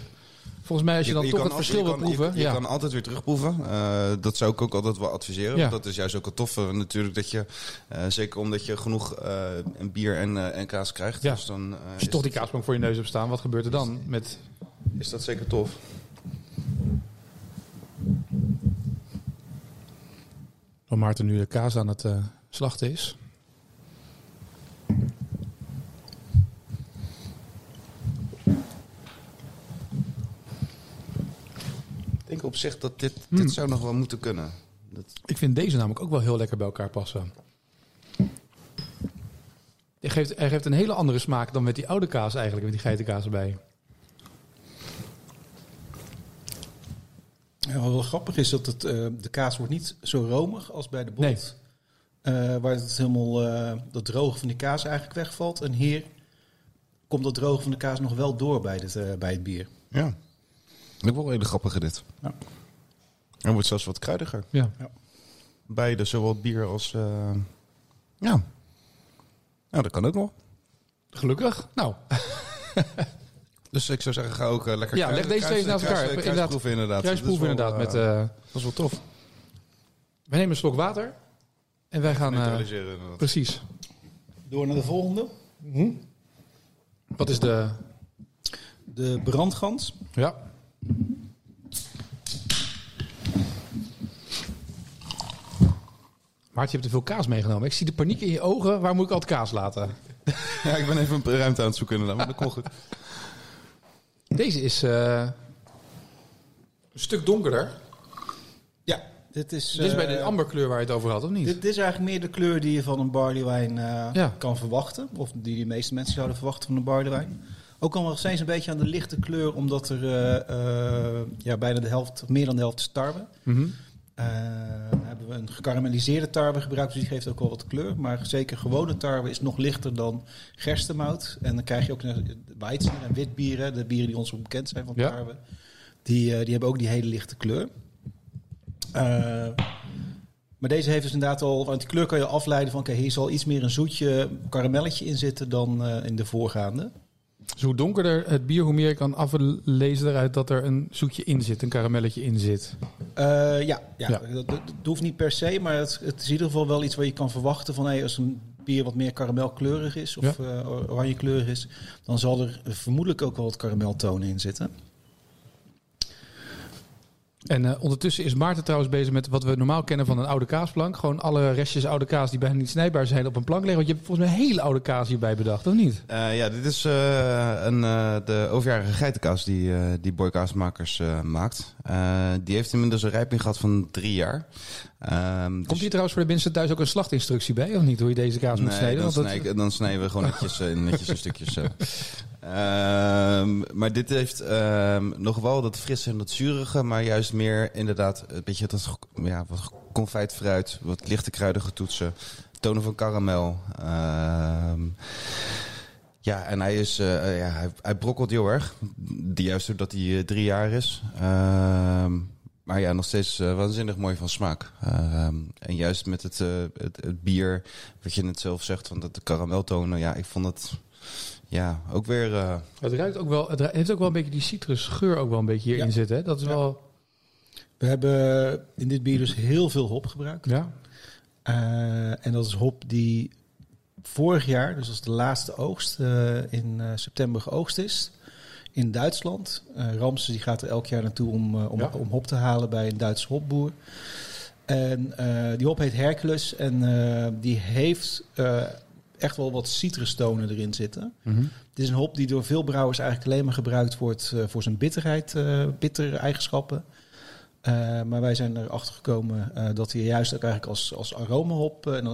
Speaker 4: Volgens mij, als je, dan toch het verschil wil proeven.
Speaker 5: Je, je
Speaker 4: ja.
Speaker 5: kan altijd weer terugproeven. Eh, dat zou ik ook altijd wel adviseren.
Speaker 4: Ja.
Speaker 5: Want dat is juist ook het toffe natuurlijk. Dat je, eh, zeker omdat je genoeg en bier en, en kaas krijgt.
Speaker 4: Ja.
Speaker 5: Dus dan
Speaker 4: als je toch die kaasplank voor je neus hebt staan, wat gebeurt er dan? Met,
Speaker 5: is dat zeker tof.
Speaker 4: waar Maarten nu de kaas aan het slachten is.
Speaker 5: Denk op zich dat dit,
Speaker 4: Hmm.
Speaker 5: dit zou nog wel moeten kunnen. Dat,
Speaker 4: Ik vind deze namelijk ook wel heel lekker bij elkaar passen. Hij geeft, hij geeft een hele andere smaak dan met die oude kaas eigenlijk, met die geitenkaas erbij.
Speaker 6: Ja, wat wel grappig is dat het, eh, de kaas wordt niet zo romig als bij de bot.
Speaker 4: Nee.
Speaker 6: Eh, waar het helemaal eh, dat droge van die kaas eigenlijk wegvalt. En hier komt dat droge van de kaas nog wel door bij het, eh, bij het bier.
Speaker 5: ja. Ik wel een hele grappige dit.
Speaker 6: Ja.
Speaker 5: Hij wordt zelfs wat kruidiger.
Speaker 4: Ja.
Speaker 5: Beide, zowel bier als... eh, ja. Nou, dat kan ook nog.
Speaker 4: Gelukkig. Nou,
Speaker 5: Dus ik zou zeggen, ga ook eh, lekker
Speaker 4: Ja,
Speaker 5: kruis-
Speaker 4: leg deze
Speaker 5: kruis-
Speaker 4: twee naast
Speaker 5: kruis-
Speaker 4: elkaar.
Speaker 5: kruisproeven inderdaad.
Speaker 4: kruisproeven
Speaker 5: Dat
Speaker 4: inderdaad. met, eh,
Speaker 5: dat is wel tof.
Speaker 4: we nemen een slok water. En wij gaan... eh,
Speaker 5: Neutraliseren inderdaad.
Speaker 4: precies.
Speaker 6: Door naar de volgende.
Speaker 4: Wat is de...
Speaker 6: De brandgans.
Speaker 4: Ja. Maartje, je hebt te veel kaas meegenomen. Ik zie de paniek in je ogen. Waar moet ik altijd kaas laten?
Speaker 5: Ja, ik ben even een ruimte aan het zoeken inderdaad, maar dat komt goed.
Speaker 4: Deze is eh, een stuk donkerder.
Speaker 6: Ja, dit is,
Speaker 4: Dit is bij de
Speaker 6: eh,
Speaker 4: amberkleur waar je het over had, of niet?
Speaker 6: Dit, dit is eigenlijk meer de kleur die je van een barleywijn eh
Speaker 4: Ja.
Speaker 6: kan verwachten. Of die de meeste mensen zouden verwachten van een barleywijn. Ook al nog steeds een beetje aan de lichte kleur, omdat er eh, eh, ja, bijna de helft, meer dan de helft is tarwe.
Speaker 4: Mhm.
Speaker 6: Eh, hebben we een gekarameliseerde tarwe gebruikt, dus die geeft ook wel wat kleur. Maar zeker gewone tarwe is nog lichter dan gerstemout. En dan krijg je ook Weizen en witbieren, de bieren die ons bekend zijn van
Speaker 4: Ja.
Speaker 6: tarwe. Die, die hebben ook die hele lichte kleur. Maar deze heeft dus inderdaad al, want die kleur kan je afleiden van, oké, hier zal iets meer een zoetje karamelletje in zitten dan in de voorgaande.
Speaker 4: Dus hoe donkerder het bier, hoe meer je kan aflezen eruit dat er een zoetje in zit, een karamelletje in zit.
Speaker 6: Eh, ja, ja.
Speaker 4: Ja.
Speaker 6: Dat, hoeft niet per se, maar het, het is in ieder geval wel iets waar je kan verwachten van hey, als een bier wat meer karamelkleurig is of
Speaker 4: Ja.
Speaker 6: eh, oranjekleurig is, dan zal er vermoedelijk ook wel wat karameltonen in zitten.
Speaker 4: En eh, ondertussen is Maarten trouwens bezig met wat we normaal kennen van een oude kaasplank. Gewoon alle restjes oude kaas die bijna niet snijbaar zijn op een plank leggen. Want je hebt volgens mij een hele oude kaas hierbij bedacht, of niet?
Speaker 5: Eh, ja, dit is eh, een, de overjarige geitenkaas die, die maakt. Die heeft inmiddels een rijping gehad van drie jaar. Ehm,
Speaker 4: Komt
Speaker 5: dus-
Speaker 4: hier trouwens voor de mensen thuis ook een slachtinstructie bij, of niet? Hoe je deze kaas moet snijden?
Speaker 5: dan,
Speaker 4: dat-
Speaker 5: snij dan snijden we gewoon netjes, eh, netjes in stukjes. eh. Ehm, maar dit heeft ehm, nog wel dat frisse en dat zurige, maar juist meer inderdaad een beetje dat ja, wat confijt fruit, wat lichte kruidige toetsen, tonen van karamel. Ja, en hij, is, eh, eh, ja, hij, hij brokkelt heel erg. Juist doordat hij drie jaar is. Ehm, maar ja, nog steeds eh, waanzinnig mooi van smaak. Ehm, en juist met het, eh, het, het bier, wat je net zelf zegt, van dat de karameltonen. Ja, ik vond het ja, ook weer... eh,
Speaker 4: Het ruikt ook wel, het heeft ook wel een beetje die citrusgeur ook wel een beetje hierin
Speaker 6: Ja.
Speaker 4: zitten. Hè? Dat is
Speaker 6: Ja.
Speaker 4: wel,
Speaker 6: We hebben in dit bier dus heel veel hop gebruikt.
Speaker 4: ja.
Speaker 6: Eh, en dat is hop die vorig jaar, dus als de laatste oogst, eh, in eh, september geoogst is. In Duitsland. Eh Ramses die gaat er elk jaar naartoe om, eh, om,
Speaker 4: Ja.
Speaker 6: om hop te halen bij een Duitse hopboer. En eh, die hop heet Hercules. En die heeft echt wel wat citrustonen erin zitten.
Speaker 4: Mhm.
Speaker 6: Het is een hop die door veel brouwers eigenlijk alleen maar gebruikt wordt voor zijn bitterheid, bittere eigenschappen. Maar wij zijn erachter gekomen dat hij juist ook eigenlijk als, als aromahop en,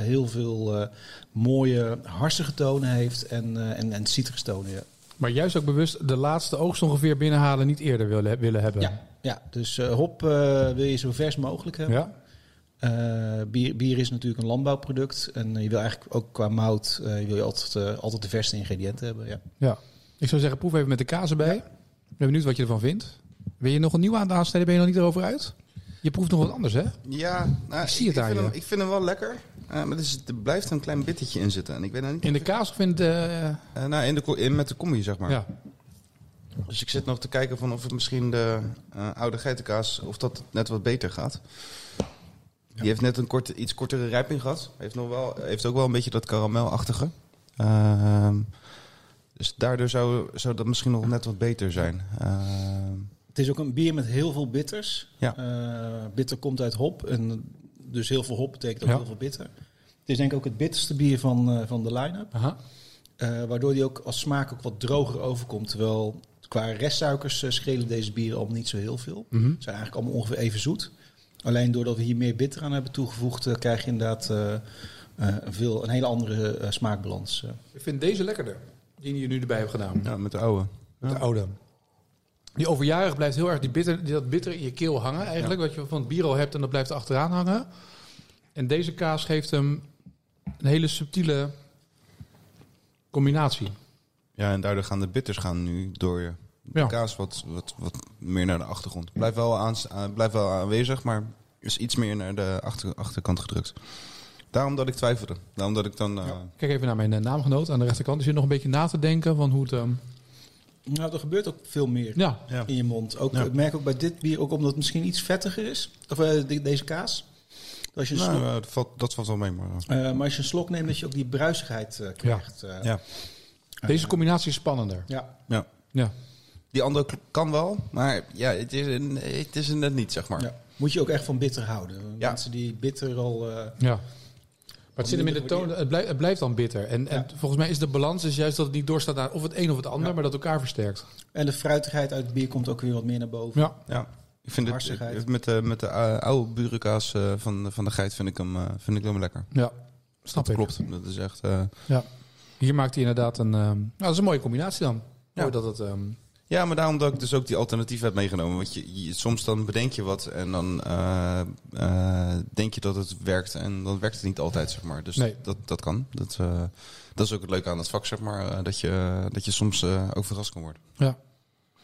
Speaker 6: heel veel mooie harsige tonen heeft en, en, en citrustonen. Ja.
Speaker 4: Maar juist ook bewust de laatste oogst ongeveer binnenhalen, niet eerder willen, willen hebben.
Speaker 6: Ja, ja, dus eh, hop eh, wil je zo vers mogelijk hebben.
Speaker 4: Ja.
Speaker 6: Eh, bier, bier is natuurlijk een landbouwproduct en je wil eigenlijk ook qua mout eh, wil je altijd, altijd de verste ingrediënten hebben. Ja.
Speaker 4: ja. Ik zou zeggen, proef even met de kaas erbij. Ik ben benieuwd wat je ervan vindt. Wil je nog een nieuwe aan aansnijden? Ben je nog niet erover uit? Je proeft nog wat anders, hè?
Speaker 5: ja, nou,
Speaker 4: Ik zie het
Speaker 5: ik,
Speaker 4: aan
Speaker 5: vind
Speaker 4: je.
Speaker 5: hem, ik vind hem wel lekker. Eh, maar er, is, er blijft een klein bittertje in zitten. En ik weet nou niet...
Speaker 4: In de kaas of in de...
Speaker 5: Eh, nou, in de, in, met de combi, zeg maar.
Speaker 4: ja.
Speaker 5: Dus ik zit nog te kijken van of het misschien de eh, oude geitenkaas, of dat net wat beter gaat. Die heeft net een korte, iets kortere rijping gehad. Heeft, nog wel, heeft ook wel een beetje dat karamelachtige. Ehm, dus daardoor zou, zou dat misschien nog net wat beter zijn. Ehm,
Speaker 6: Het is ook een bier met heel veel bitters.
Speaker 5: Ja.
Speaker 6: Eh, bitter komt uit hop. En dus heel veel hop betekent ook
Speaker 4: Ja.
Speaker 6: heel veel bitter. Het is denk ik ook het bitterste bier van, eh, van de line-up.
Speaker 4: Aha.
Speaker 6: Eh, waardoor die ook als smaak ook wat droger overkomt. Terwijl qua restsuikers eh, schelen deze bieren allemaal niet zo heel veel.
Speaker 4: Mhm.
Speaker 6: Ze zijn eigenlijk allemaal ongeveer even zoet. Alleen doordat we hier meer bitter aan hebben toegevoegd... krijg je inderdaad eh, eh, een, veel, een hele andere smaakbalans.
Speaker 4: Ik vind deze lekkerder. Die je nu erbij hebt gedaan.
Speaker 5: ja, met de oude.
Speaker 4: De oude. Die overjarig blijft heel erg die bitter, die, dat bitter in je keel hangen eigenlijk. Wat je van het bier al hebt en dat blijft achteraan hangen. En deze kaas geeft hem een hele subtiele combinatie.
Speaker 5: Ja, en daardoor gaan de bitters gaan nu door je
Speaker 4: Ja.
Speaker 5: kaas wat, wat, wat meer naar de achtergrond. Blijft wel, aan, blijft wel aanwezig, maar is iets meer naar de achter, achterkant gedrukt. Daarom dat ik twijfelde. Daarom dat ik dan... eh,
Speaker 4: Kijk even naar mijn eh, naamgenoot aan de rechterkant. Die zit nog een beetje na te denken van hoe het... ehm,
Speaker 6: Nou, er gebeurt ook veel meer.
Speaker 4: ja,
Speaker 6: in je mond. Ook,
Speaker 5: Ja.
Speaker 6: Ik merk ook bij dit bier, ook omdat het misschien iets vettiger is. Of eh, de- deze kaas. Als je
Speaker 5: Nou,
Speaker 6: slok,
Speaker 5: eh, dat, valt, dat valt wel mee, maar... eh,
Speaker 6: maar als je een slok neemt, dat je ook die bruisigheid krijgt.
Speaker 5: ja.
Speaker 4: deze combinatie is spannender.
Speaker 6: ja.
Speaker 5: ja.
Speaker 4: Ja.
Speaker 5: Die andere kan wel, maar ja, het is, een, het is een net niet, zeg maar.
Speaker 6: Ja. Moet je ook echt van bitter houden.
Speaker 5: Ja.
Speaker 6: Mensen die bitter al... eh,
Speaker 4: Ja. Maar het zit hem in de toon, het blijft, het blijft dan bitter. En, en
Speaker 6: Ja.
Speaker 4: volgens mij is de balans is juist dat het niet doorstaat naar of het een of het ander,
Speaker 6: Ja.
Speaker 4: maar dat elkaar versterkt.
Speaker 6: en de fruitigheid uit het bier komt ook weer wat meer naar boven.
Speaker 4: Ja.
Speaker 5: Ja. Ik vind het, met de, met de oude burenkaas eh, van, van de geit vind ik hem, eh, vind ik hem lekker.
Speaker 4: Ja. Snap
Speaker 5: dat
Speaker 4: ik.
Speaker 5: klopt. Dat is echt... eh,
Speaker 4: Ja. Hier maakt hij inderdaad een. ehm, nou, dat is een mooie combinatie dan.
Speaker 5: Ja.
Speaker 4: Dat het. ehm,
Speaker 5: Ja, maar daarom dat ik dus ook die alternatief heb meegenomen. Want je, je- soms dan bedenk je wat en dan eh, eh, denk je dat het werkt. En dan werkt het niet altijd, zeg maar. Dus
Speaker 4: Nee.
Speaker 5: dat, dat kan. Dat, eh, dat is ook het leuke aan het vak, zeg maar. dat, je, dat je soms ook verrast kan worden.
Speaker 4: ja.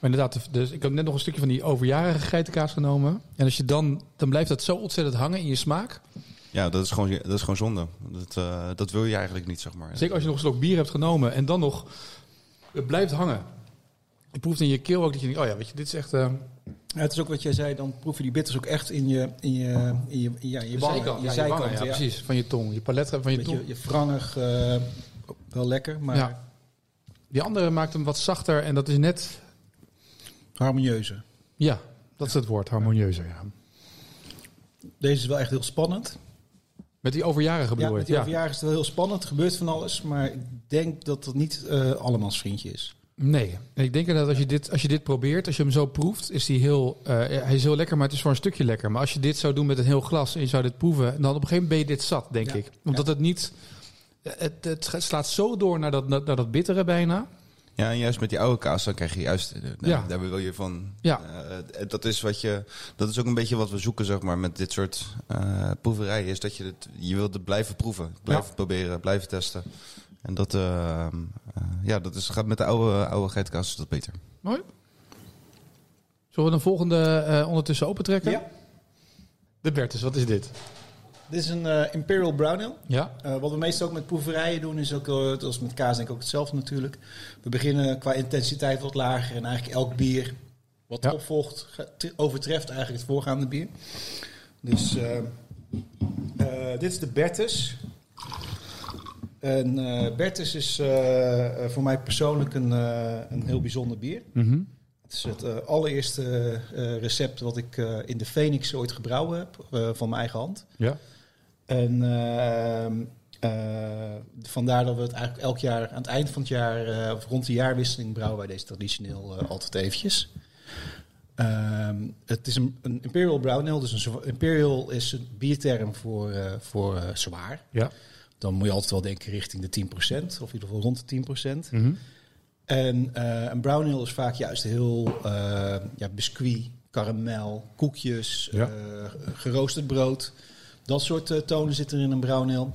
Speaker 4: Maar inderdaad, dus ik heb net nog een stukje van die overjarige geitenkaas genomen. En als je dan. dan blijft dat zo ontzettend hangen in je smaak.
Speaker 5: Ja, dat is gewoon, dat is gewoon zonde. Dat, dat wil je eigenlijk niet, zeg maar.
Speaker 4: Zeker als je nog een slok bier hebt genomen en dan nog Het blijft hangen. Je proeft in je keel ook dat je denkt, oh ja, weet je, dit is echt... eh,
Speaker 6: Ja, het is ook wat jij zei, dan proef je die bitters ook echt in je, in je, in je, ja, in je wangen,
Speaker 4: zijkant,
Speaker 6: je
Speaker 4: ja,
Speaker 6: zijkant,
Speaker 4: wangen, ja,
Speaker 6: ja.
Speaker 4: precies. Van je tong, je palet van je tong.
Speaker 6: Je frangig, eh, wel lekker, maar
Speaker 4: Ja. Die andere maakt hem wat zachter en dat is net...
Speaker 6: harmonieuzer.
Speaker 4: Ja, dat is het woord, harmonieuzer. Ja.
Speaker 6: Deze is wel echt heel spannend.
Speaker 4: Met die overjarige
Speaker 6: Ja,
Speaker 4: bedoel
Speaker 6: met
Speaker 4: ik.
Speaker 6: die
Speaker 4: Ja.
Speaker 6: overjaren is het wel heel spannend. Er gebeurt van alles, maar ik denk dat het niet eh allemans vriendje is.
Speaker 4: Nee, ik denk dat als je, dit, als je dit probeert, als je hem zo proeft, is die heel, eh, hij is heel lekker, maar het is voor een stukje lekker. Maar als je dit zou doen met een heel glas en je zou dit proeven, dan op een gegeven moment ben je dit zat, denk
Speaker 6: Ja.
Speaker 4: ik. Omdat het niet, het, het slaat zo door naar dat, naar dat bittere bijna.
Speaker 5: Ja, en juist met die oude kaas, dan krijg je juist, eh, daar,
Speaker 4: Ja.
Speaker 5: daar wil je van.
Speaker 4: Ja.
Speaker 5: eh, dat is wat je, dat is ook een beetje wat we zoeken, zeg maar, met dit soort eh proeverijen, is dat je het, je wilt het blijven proeven, blijven proberen, blijven testen. En dat, eh, eh, ja, dat is, gaat met de oude, oude geitenkaas is dat beter.
Speaker 4: Mooi. Zullen we een volgende eh, ondertussen opentrekken?
Speaker 6: Ja.
Speaker 4: De Bertus, wat is dit?
Speaker 6: Dit is een eh, Imperial Brown Ale.
Speaker 4: Ja,
Speaker 6: Eh, wat we meestal ook met proeverijen doen, is ook, uh, als met kaas denk ik ook hetzelfde natuurlijk. We beginnen qua intensiteit wat lager en eigenlijk elk bier wat
Speaker 4: Ja.
Speaker 6: opvolgt, overtreft eigenlijk het voorgaande bier. Dus eh, eh, dit is de Bertus. En eh Bertus is eh, eh, voor mij persoonlijk een, een heel bijzonder bier.
Speaker 4: Mhm.
Speaker 6: Het is het allereerste recept wat ik in de Phoenix ooit gebrouwen heb, van mijn eigen hand.
Speaker 4: ja.
Speaker 6: En ehm, eh, vandaar dat we het eigenlijk elk jaar aan het eind van het jaar, of rond de jaarwisseling, brouwen wij deze traditioneel altijd eventjes. Ehm, het is een, een Imperial Brown Ale, dus een Imperial is een bierterm voor, voor zwaar.
Speaker 4: Ja.
Speaker 6: Dan moet je altijd wel denken richting de 10%, of in ieder geval rond de 10%.
Speaker 4: Mhm.
Speaker 6: En eh, een brown ale is vaak juist heel eh, ja, biscuit, karamel, koekjes,
Speaker 4: Ja.
Speaker 6: eh, geroosterd brood. Dat soort tonen zitten er in een brown ale.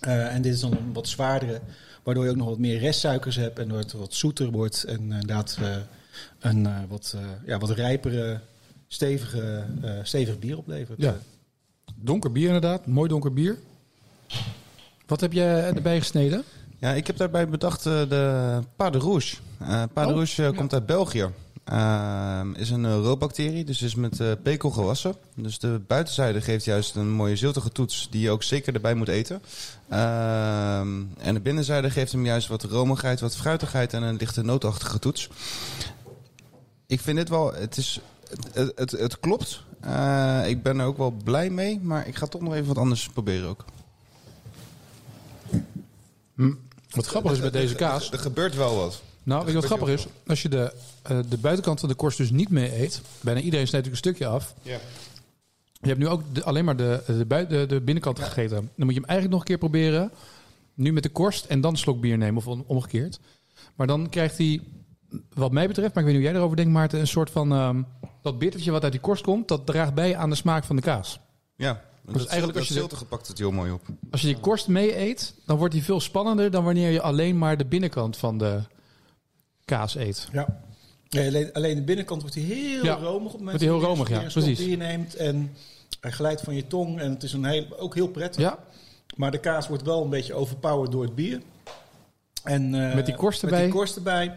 Speaker 6: En dit is dan een wat zwaardere, waardoor je ook nog wat meer restsuikers hebt en het wat zoeter wordt. En inderdaad een wat, ja, wat rijpere, stevige, stevig bier oplevert.
Speaker 4: Ja. Donker bier inderdaad, mooi donker bier. Wat heb je erbij gesneden?
Speaker 5: Ja, ik heb daarbij bedacht eh, de Pas de Rouge. Eh Pas de
Speaker 4: Oh,
Speaker 5: Rouge eh,
Speaker 4: ja.
Speaker 5: komt uit België. Ehm, is een roodbacterie, dus is met pekel gewassen. Dus de buitenzijde geeft juist een mooie ziltige toets die je ook zeker erbij moet eten. Ehm, en de binnenzijde geeft hem juist wat romigheid, wat fruitigheid en een lichte nootachtige toets. Ik vind dit wel, het is, het, het, het, klopt. Ik ben er ook wel blij mee, maar ik ga toch nog even wat anders proberen ook.
Speaker 4: Wat grappig is bij deze kaas.
Speaker 5: Er, gebeurt wel wat.
Speaker 4: Nou, weet je wat grappig is? Als je de, eh, de buitenkant van de korst dus niet mee eet, bijna iedereen snijdt natuurlijk een stukje af.
Speaker 5: Ja.
Speaker 4: Je hebt nu ook de- alleen maar de, de, bui- de, binnenkant gegeten. Dan moet je hem eigenlijk nog een keer proberen. Nu met de korst en dan een slok bier nemen of om- omgekeerd. Maar dan krijgt hij, wat mij betreft, maar ik weet niet hoe jij erover denkt, Maarten, een soort van ehm, dat bittertje wat uit die korst komt, dat draagt bij aan de smaak van de kaas.
Speaker 5: Ja,
Speaker 4: Dus eigenlijk als je de-
Speaker 5: zilte gepakt het heel mooi op.
Speaker 4: Als je die korst mee eet, dan wordt die veel spannender dan wanneer je alleen maar de binnenkant van de kaas eet.
Speaker 6: Ja. Alleen, alleen de binnenkant wordt hij heel
Speaker 4: Ja,
Speaker 6: romig op het moment
Speaker 4: heel
Speaker 6: dat je
Speaker 4: romig, ja, precies.
Speaker 6: bier neemt en hij glijdt van je tong en het is een heel, ook heel prettig.
Speaker 4: Ja,
Speaker 6: Maar de kaas wordt wel een beetje overpowered door het bier. En, eh,
Speaker 4: Met die korst
Speaker 6: Met
Speaker 4: erbij.
Speaker 6: die korst erbij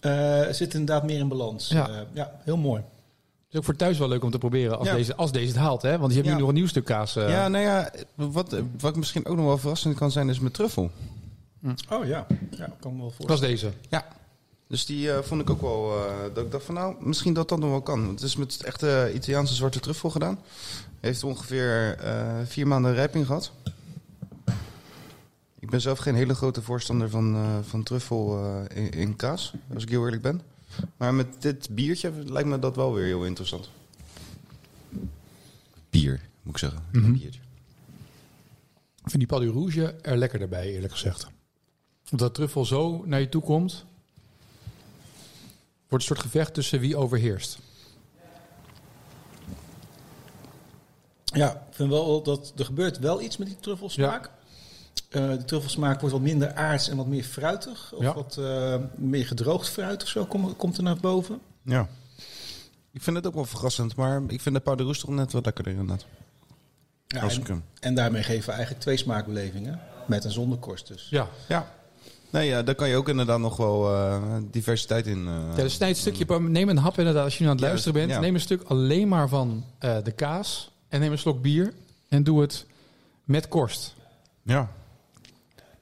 Speaker 6: eh, zit inderdaad meer in balans.
Speaker 4: Ja.
Speaker 6: Ja heel mooi.
Speaker 4: Is ook voor thuis wel leuk om te proberen als,
Speaker 5: Ja.
Speaker 4: deze, als deze het haalt. Hè? Want je hebt
Speaker 5: Ja.
Speaker 4: nu nog een nieuw stuk kaas. eh.
Speaker 5: ja, nou ja, wat, wat misschien ook nog wel verrassend kan zijn is met truffel.
Speaker 6: Oh ja, ja kan me wel
Speaker 4: dat
Speaker 6: voorstellen.
Speaker 4: is deze.
Speaker 5: Ja. Dus die eh, vond ik ook wel, eh, dat ik dacht van nou, misschien dat dat nog wel kan. Want het is met echte Italiaanse zwarte truffel gedaan. Heeft ongeveer eh, vier maanden rijping gehad. Ik ben zelf geen hele grote voorstander van, eh, van truffel eh, in, in kaas, als ik heel eerlijk ben. Maar met dit biertje lijkt me dat wel weer heel interessant. Bier, moet ik zeggen.
Speaker 4: Mhm.
Speaker 5: Een biertje.
Speaker 4: Ik vind die Pas du Rouge er lekkerder bij, eerlijk gezegd. Omdat dat truffel zo naar je toe komt. Wordt een soort gevecht tussen wie overheerst.
Speaker 6: Ja, ik vind wel dat er gebeurt wel iets met die truffelsmaak. Eh de truffelsmaak wordt wat minder aards en wat meer fruitig. Of
Speaker 4: Ja.
Speaker 6: wat eh, meer gedroogd fruit of zo komt, komt er naar boven.
Speaker 5: Ja. Ik vind het ook wel verrassend, maar ik vind de Pas de toch net wat lekkerder inderdaad.
Speaker 6: Ja,
Speaker 5: Als
Speaker 6: en,
Speaker 5: ik hem.
Speaker 6: en daarmee geven we eigenlijk twee smaakbelevingen. Met en zonder korst dus.
Speaker 4: Ja,
Speaker 5: Ja. Nee, ja, daar kan je ook inderdaad nog wel eh, diversiteit in. eh,
Speaker 4: Ja, dus snijd een stukje, neem een hap inderdaad als je nu aan het luisteren bent.
Speaker 5: ja.
Speaker 4: Neem een stuk alleen maar van eh, de kaas en neem een slok bier en doe het met korst.
Speaker 5: Ja.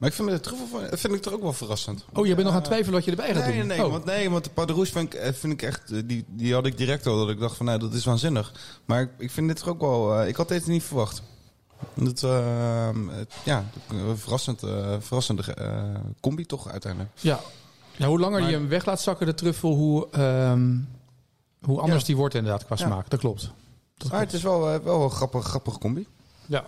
Speaker 5: Maar ik vind de truffel vind ik toch ook wel verrassend.
Speaker 4: Oh, je bent nog aan het twijfelen wat je erbij gaat
Speaker 5: Nee,
Speaker 4: doen?
Speaker 5: nee,
Speaker 4: oh.
Speaker 5: want, nee, want de pas de rouge vind ik, eh, vind ik echt... eh, Die, die had ik direct al, dat ik dacht van, nou, dat is waanzinnig. Maar ik, ik vind dit toch ook wel... eh, ik had dit niet verwacht. Dat, eh, het- ja, verrassend, verrassende combi toch uiteindelijk.
Speaker 4: Ja. ja, hoe langer
Speaker 5: Maar-
Speaker 4: je hem weg laat zakken, de truffel, hoe, ehm, hoe anders
Speaker 5: Ja.
Speaker 4: die wordt inderdaad qua
Speaker 5: Ja.
Speaker 4: smaak. Dat klopt. Dat
Speaker 5: Maar het is wel, wel een grappig, grappig combi.
Speaker 4: Ja.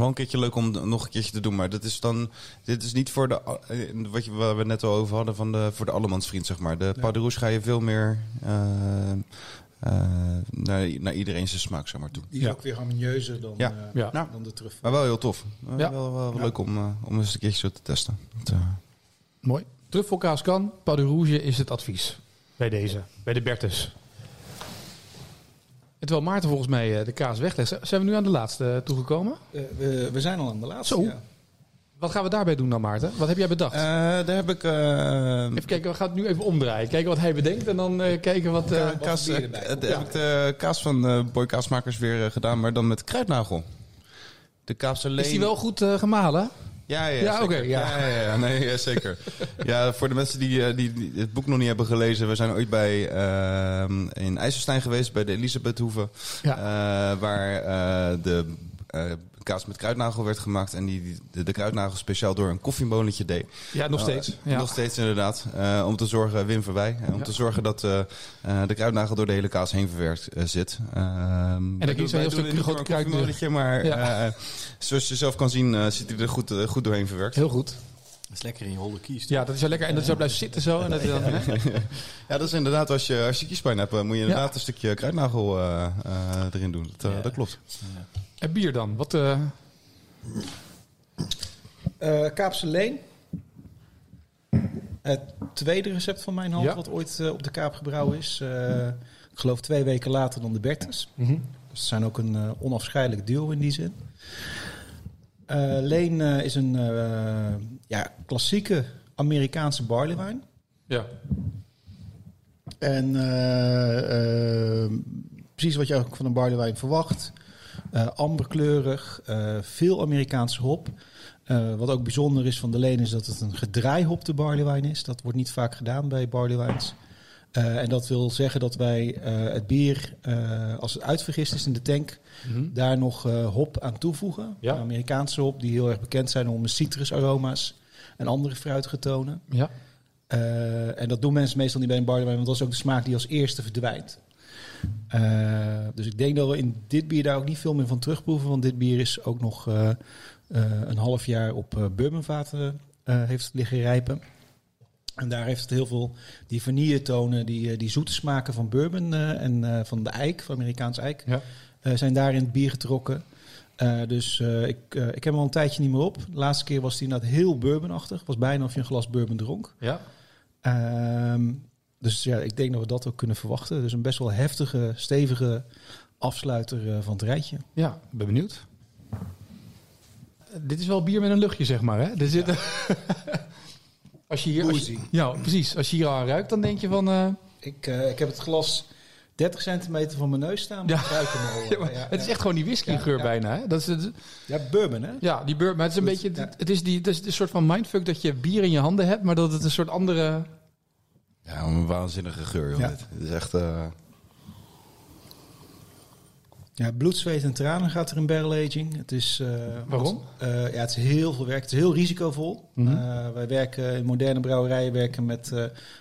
Speaker 5: Wel een keertje leuk om nog een keertje te doen, maar dat is dan, dit is niet voor de, eh, wat je, waar we net al over hadden, van de, voor de allemansvriend, zeg maar. De ja. ga je veel meer eh, eh, naar, naar iedereen zijn smaak, zeg maar, toe.
Speaker 6: Die is
Speaker 4: Ja.
Speaker 6: ook weer harmonieuzer dan,
Speaker 5: Ja.
Speaker 6: eh,
Speaker 4: Ja.
Speaker 5: Ja.
Speaker 6: dan de truffel.
Speaker 5: Maar wel heel tof.
Speaker 4: Ja.
Speaker 5: Wel, wel
Speaker 6: Ja.
Speaker 5: leuk om, om eens een keertje zo te testen. Dat, eh,
Speaker 4: Mooi. Truffelkaas kan, Pas de Rouge is het advies. Bij deze, bij de Bertus. En terwijl Maarten volgens mij eh, de kaas weglegt, zijn we nu aan de laatste eh, toegekomen?
Speaker 6: Eh, we, we zijn al aan de laatste.
Speaker 4: Zo.
Speaker 6: ja.
Speaker 4: Wat gaan we daarbij doen dan, Maarten? Wat heb jij bedacht?
Speaker 5: eh, daar heb ik...
Speaker 4: even kijken, we gaan het nu even omdraaien. Kijken wat hij bedenkt en dan kijken wat...
Speaker 5: kaas, eh,
Speaker 6: komt.
Speaker 5: heb ik de kaas van Boy Kaasmakers weer gedaan, maar dan met kruidnagel. De kaas alleen...
Speaker 4: is die wel goed gemalen?
Speaker 5: Ja, ja,
Speaker 4: Ja,
Speaker 5: zeker.
Speaker 4: oké, ja.
Speaker 5: ja. ja, ja, nee, ja, zeker. ja, voor de mensen die, eh, die, die het boek nog niet hebben gelezen. We zijn ooit bij, ehm, in IJsselstein geweest, bij de Elisabethhoeve.
Speaker 4: Ja.
Speaker 5: eh, waar eh, de kaas met kruidnagel werd gemaakt. En die, die- de, de kruidnagel speciaal door een koffiemolentje deed.
Speaker 4: Ja, nog
Speaker 5: Eh,
Speaker 4: steeds. Ja.
Speaker 5: Nog steeds inderdaad. Eh, om te zorgen, Wim Verwij, eh, om
Speaker 4: Ja.
Speaker 5: te zorgen dat eh, eh, de kruidnagel door de hele kaas heen verwerkt zit. Ehm,
Speaker 4: kies je
Speaker 5: doen-
Speaker 4: een heel stuk
Speaker 5: het niet
Speaker 4: grote
Speaker 5: door een
Speaker 4: kruid-
Speaker 5: koffiemolentje, Maar
Speaker 4: Ja.
Speaker 5: eh, zoals je zelf kan zien, zit hij er goed, goed doorheen verwerkt.
Speaker 4: Heel goed.
Speaker 7: Dat is lekker in je holle kies.
Speaker 4: Ja, dat is wel lekker. En dat zo blijft zitten zo. En dat, dan, hè?
Speaker 5: Ja, dat is inderdaad, als je, als je kiespijn hebt, moet je inderdaad een stukje kruidnagel eh, eh, erin doen. Dat,
Speaker 7: Ja.
Speaker 5: dat klopt.
Speaker 4: En bier dan? Wat, eh,
Speaker 6: Eh, Kaapse Leen. Het tweede recept van mijn hand,
Speaker 4: Ja.
Speaker 6: wat ooit eh, op de Kaap gebrouwen is. Eh, ik geloof twee weken later dan de Bertus.
Speaker 4: Mhm.
Speaker 6: Dus ze zijn ook een eh, onafscheidelijk duo in die zin. Eh, Leen eh, is een eh, ja, klassieke Amerikaanse barleywijn.
Speaker 4: ja.
Speaker 6: En eh, eh, precies wat je ook van een barleywijn verwacht. Eh, amberkleurig, eh, veel Amerikaanse hop. Eh, wat ook bijzonder is van de Leen is dat het een gedraaihopte barleywijn is. Dat wordt niet vaak gedaan bij barleywijns. Eh, en dat wil zeggen dat wij het bier, als het uitvergist is in de tank,
Speaker 4: Mhm.
Speaker 6: daar nog hop aan toevoegen.
Speaker 4: Ja.
Speaker 6: Amerikaanse hop, die heel erg bekend zijn om citrusaroma's en andere fruitige tonen.
Speaker 4: Ja.
Speaker 6: En dat doen mensen meestal niet bij een barleywijn, want dat is ook de smaak die als eerste verdwijnt. Eh, dus ik denk dat we in dit bier daar ook niet veel meer van terugproeven, want dit bier is ook nog eh, eh, een half jaar op bourbonvaten heeft liggen rijpen. En daar heeft het heel veel die vanilletonen, die, die zoete smaken van bourbon en van de eik, van Amerikaans eik,
Speaker 4: Ja.
Speaker 6: zijn daar in het bier getrokken. Dus ik, ik heb hem al een tijdje niet meer op. De laatste keer was hij inderdaad heel bourbonachtig. Was bijna of je een glas bourbon dronk.
Speaker 4: Ja.
Speaker 6: Um, dus ja, ik denk dat we dat ook kunnen verwachten. Dus een best wel heftige, stevige afsluiter uh, van het rijtje.
Speaker 4: Ja, ben benieuwd. Dit is wel bier met een luchtje, zeg maar. Hè? Er zit, als je hier, als je, ja, precies. Als je hier aan ruikt, dan denk je van. Uh,
Speaker 6: ik, ik heb het glas 30 centimeter van mijn neus staan.
Speaker 4: Ja.
Speaker 6: Al,
Speaker 4: ja, maar, ja, het is echt gewoon die whiskygeur bijna. Hè? Dat is het,
Speaker 6: ja, bourbon hè?
Speaker 4: Ja, die bourbon. Maar het is een beetje, het is, die, het is een soort van mindfuck dat je bier in je handen hebt, maar dat het een soort andere...
Speaker 5: Ja, een waanzinnige geur, joh. Ja. Dit. Het is echt... Uh...
Speaker 6: Ja, bloed, zweet en tranen gaat er in barrel aging. Het is, uh,
Speaker 4: Waarom?
Speaker 6: Uh, ja, het is heel veel werk. Het is heel risicovol. Mm -hmm. uh, wij werken in moderne brouwerijen werken met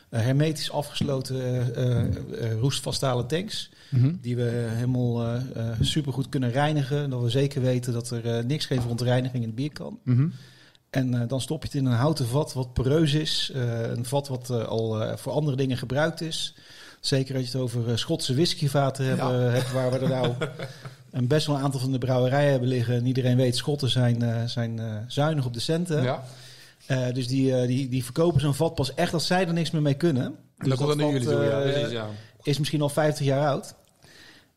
Speaker 6: hermetisch afgesloten roestvaststalen tanks. Mm -hmm. Die we helemaal supergoed kunnen reinigen. Dat we zeker weten dat er niks geen verontreiniging in het bier kan.
Speaker 4: Mm -hmm.
Speaker 6: En dan stop je het in een houten vat wat poreus is. een vat wat al voor andere dingen gebruikt is. Zeker als je het over Schotse whiskyvaten ja. hebt, waar we er nou een best wel een aantal van de brouwerijen hebben liggen. En iedereen weet, Schotten zijn, zijn zuinig op de centen.
Speaker 4: Ja.
Speaker 6: dus die, die, die verkopen zo'n vat pas echt als zij er niks meer mee kunnen.
Speaker 4: En
Speaker 6: dus
Speaker 4: dat komt jullie doen, ja, precies, ja.
Speaker 6: Is misschien al 50 jaar oud.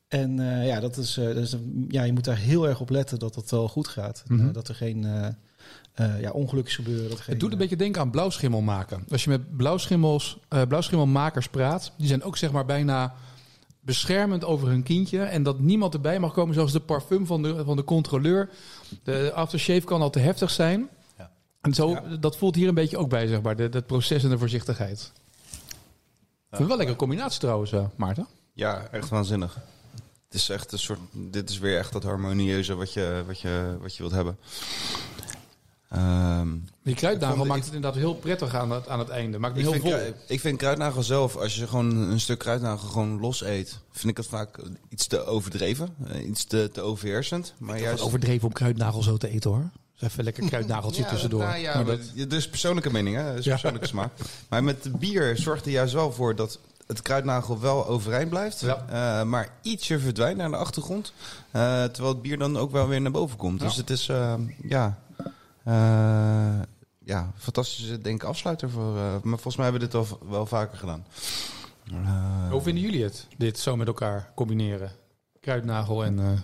Speaker 6: En ja, dat is, dat is, ja, je moet daar heel erg op letten dat dat wel goed gaat.
Speaker 4: Mhm.
Speaker 6: Mm -hmm. dat er geen eh, ja, ongelukjes gebeuren. Dat
Speaker 4: Het doet een beetje denken aan blauwschimmel maken. Als je met blauwschimmels, eh, blauwschimmelmakers praat, die zijn ook zeg maar bijna beschermend over hun kindje. En dat niemand erbij mag komen, zoals de parfum van de, van de controleur. De aftershave kan al te heftig zijn.
Speaker 7: Ja.
Speaker 4: En zo,
Speaker 6: Ja.
Speaker 4: dat voelt hier een beetje ook bij, zeg maar, de- het proces en de voorzichtigheid. Ik vind het wel een lekkere combinatie trouwens, eh, Maarten.
Speaker 5: Ja, echt waanzinnig. Het is echt een soort. Dit is weer echt dat harmonieuze wat je, wat je, wat je wilt hebben. Ehm,
Speaker 4: Die kruidnagel
Speaker 5: vond-
Speaker 4: maakt
Speaker 5: ik-
Speaker 4: het inderdaad heel prettig aan het, aan het einde. Maakt het
Speaker 5: ik,
Speaker 4: heel
Speaker 5: vind,
Speaker 4: vol.
Speaker 5: ik vind kruidnagel zelf, als je gewoon een stuk kruidnagel gewoon los eet, vind ik het vaak iets te overdreven. eh, Iets te, te overheersend. Maar
Speaker 4: Het
Speaker 5: juist.
Speaker 4: overdreven om kruidnagel zo te eten hoor. Dus even lekker kruidnageltje
Speaker 5: Ja,
Speaker 4: tussendoor.
Speaker 5: nou ja,
Speaker 4: Maar
Speaker 5: maar
Speaker 4: dat.
Speaker 5: Dus persoonlijke mening, hè? Dus
Speaker 4: Ja.
Speaker 5: persoonlijke smaak. Maar met de bier zorgt er juist wel voor dat het kruidnagel wel overeind blijft.
Speaker 4: Ja.
Speaker 5: eh, maar ietsje verdwijnt naar de achtergrond. eh, terwijl het bier dan ook wel weer naar boven komt.
Speaker 4: Ja.
Speaker 5: Dus het is, eh, ja... eh, ja, fantastische denk ik afsluiter voor. eh, maar volgens mij hebben we dit wel, wel vaker gedaan. Eh,
Speaker 4: Hoe vinden jullie het, dit zo met elkaar combineren? Kruidnagel en... eh,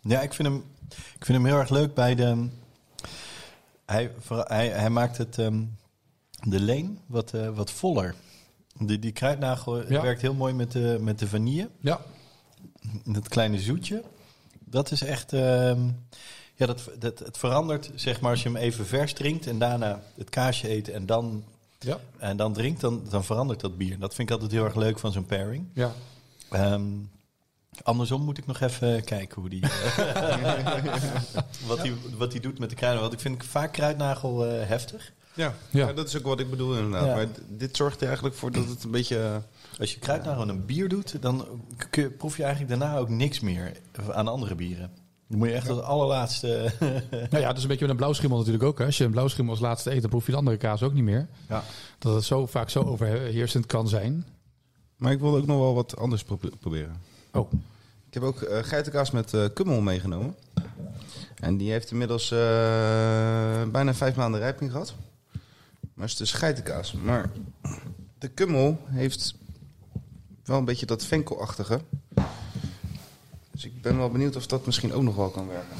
Speaker 7: Ja, ik vind, hem, ik vind hem heel erg leuk bij de... Hij, hij, hij maakt het, ehm, de leen wat, eh, wat voller. Die, die kruidnagel
Speaker 4: Ja.
Speaker 7: werkt heel mooi met de, met de vanille.
Speaker 4: ja,
Speaker 7: Dat kleine zoetje. Dat is echt... ehm, ja, dat, dat, het verandert, zeg maar, als je hem even vers drinkt... en daarna het kaasje eet en dan,
Speaker 4: ja,
Speaker 7: en dan drinkt... Dan, dan verandert dat bier. Dat vind ik altijd heel erg leuk van zo'n pairing.
Speaker 4: ja.
Speaker 7: Ehm, andersom moet ik nog even kijken hoe die, wat, die, wat die doet met de kruiden. Want ik vind vaak kruidnagel eh, heftig.
Speaker 5: ja,
Speaker 4: Ja.
Speaker 5: ja. dat is ook wat ik bedoel inderdaad.
Speaker 7: Ja.
Speaker 5: Maar dit zorgt er eigenlijk voor dat het een beetje... eh,
Speaker 7: Als je kruidnagel in een bier doet, dan proef je eigenlijk daarna ook niks meer aan andere bieren. Dan moet je echt als allerlaatste...
Speaker 4: Nou ja, dat is een beetje met een blauwschimmel natuurlijk ook. Hè. Als je een blauwschimmel als laatste eet, dan proef je de andere kaas ook niet meer.
Speaker 7: ja.
Speaker 4: Dat het zo vaak zo overheersend kan zijn.
Speaker 5: Maar ik wilde ook nog wel wat anders pro- proberen.
Speaker 4: Oh,
Speaker 5: Ik heb ook eh, geitenkaas met eh, kummel meegenomen. En die heeft inmiddels eh, bijna vijf maanden rijping gehad. Maar het is dus geitenkaas. Maar de kummel heeft wel een beetje dat venkelachtige. Dus ik ben wel benieuwd of dat misschien ook nog wel kan werken.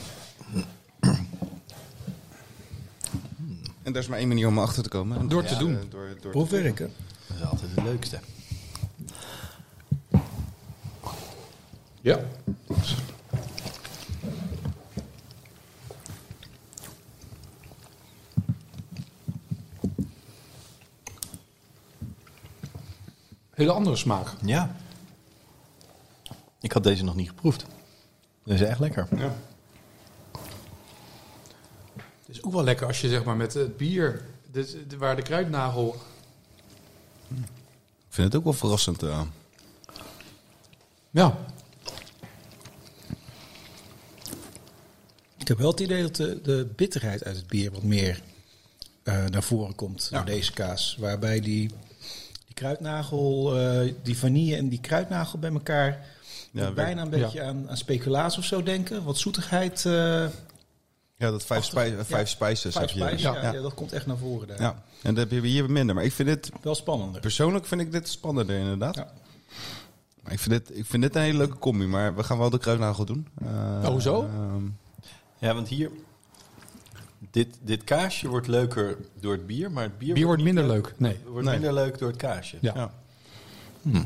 Speaker 5: En daar is maar één manier om achter te komen. En
Speaker 4: Door te doen.
Speaker 5: eh, door,
Speaker 6: Proefwerken.
Speaker 7: Dat is altijd het leukste.
Speaker 4: ja. Hele andere smaak.
Speaker 7: Ja. Ik had deze nog niet geproefd. Dat is echt lekker.
Speaker 5: Ja.
Speaker 4: Het is ook wel lekker als je zeg maar met het bier, dit, waar de kruidnagel...
Speaker 5: Ik vind het ook wel verrassend. eh.
Speaker 4: Ja,
Speaker 6: Ik heb wel het idee dat de, de bitterheid uit het bier wat meer eh, naar voren komt
Speaker 5: Ja.
Speaker 6: door deze kaas. Waarbij die, die kruidnagel, eh, die vanille en die kruidnagel bij elkaar
Speaker 5: Ja,
Speaker 6: bijna een
Speaker 4: ja.
Speaker 6: beetje aan, aan speculaas of zo denken. Wat zoetigheid. eh
Speaker 5: Ja, dat vijf, spij- vijf spices
Speaker 6: vijf
Speaker 5: heb je.
Speaker 6: spice, ja,
Speaker 5: ja.
Speaker 6: ja, dat komt echt naar voren daar.
Speaker 5: Ja, en dat heb je hier minder. Maar ik vind dit,
Speaker 6: Wel spannender.
Speaker 5: persoonlijk vind ik dit spannender inderdaad.
Speaker 6: Ja.
Speaker 5: Maar ik vind, dit, ik vind dit een hele leuke combi, maar we gaan wel de kruidnagel doen. Eh,
Speaker 4: Oh, hoezo?
Speaker 5: ehm,
Speaker 7: Ja, want hier... Dit, dit kaasje wordt leuker door het bier, maar het bier,
Speaker 4: bier wordt minder leuk. Nee.
Speaker 7: Wordt
Speaker 5: Nee.
Speaker 7: minder leuk door het kaasje.
Speaker 4: Ja.
Speaker 5: ja.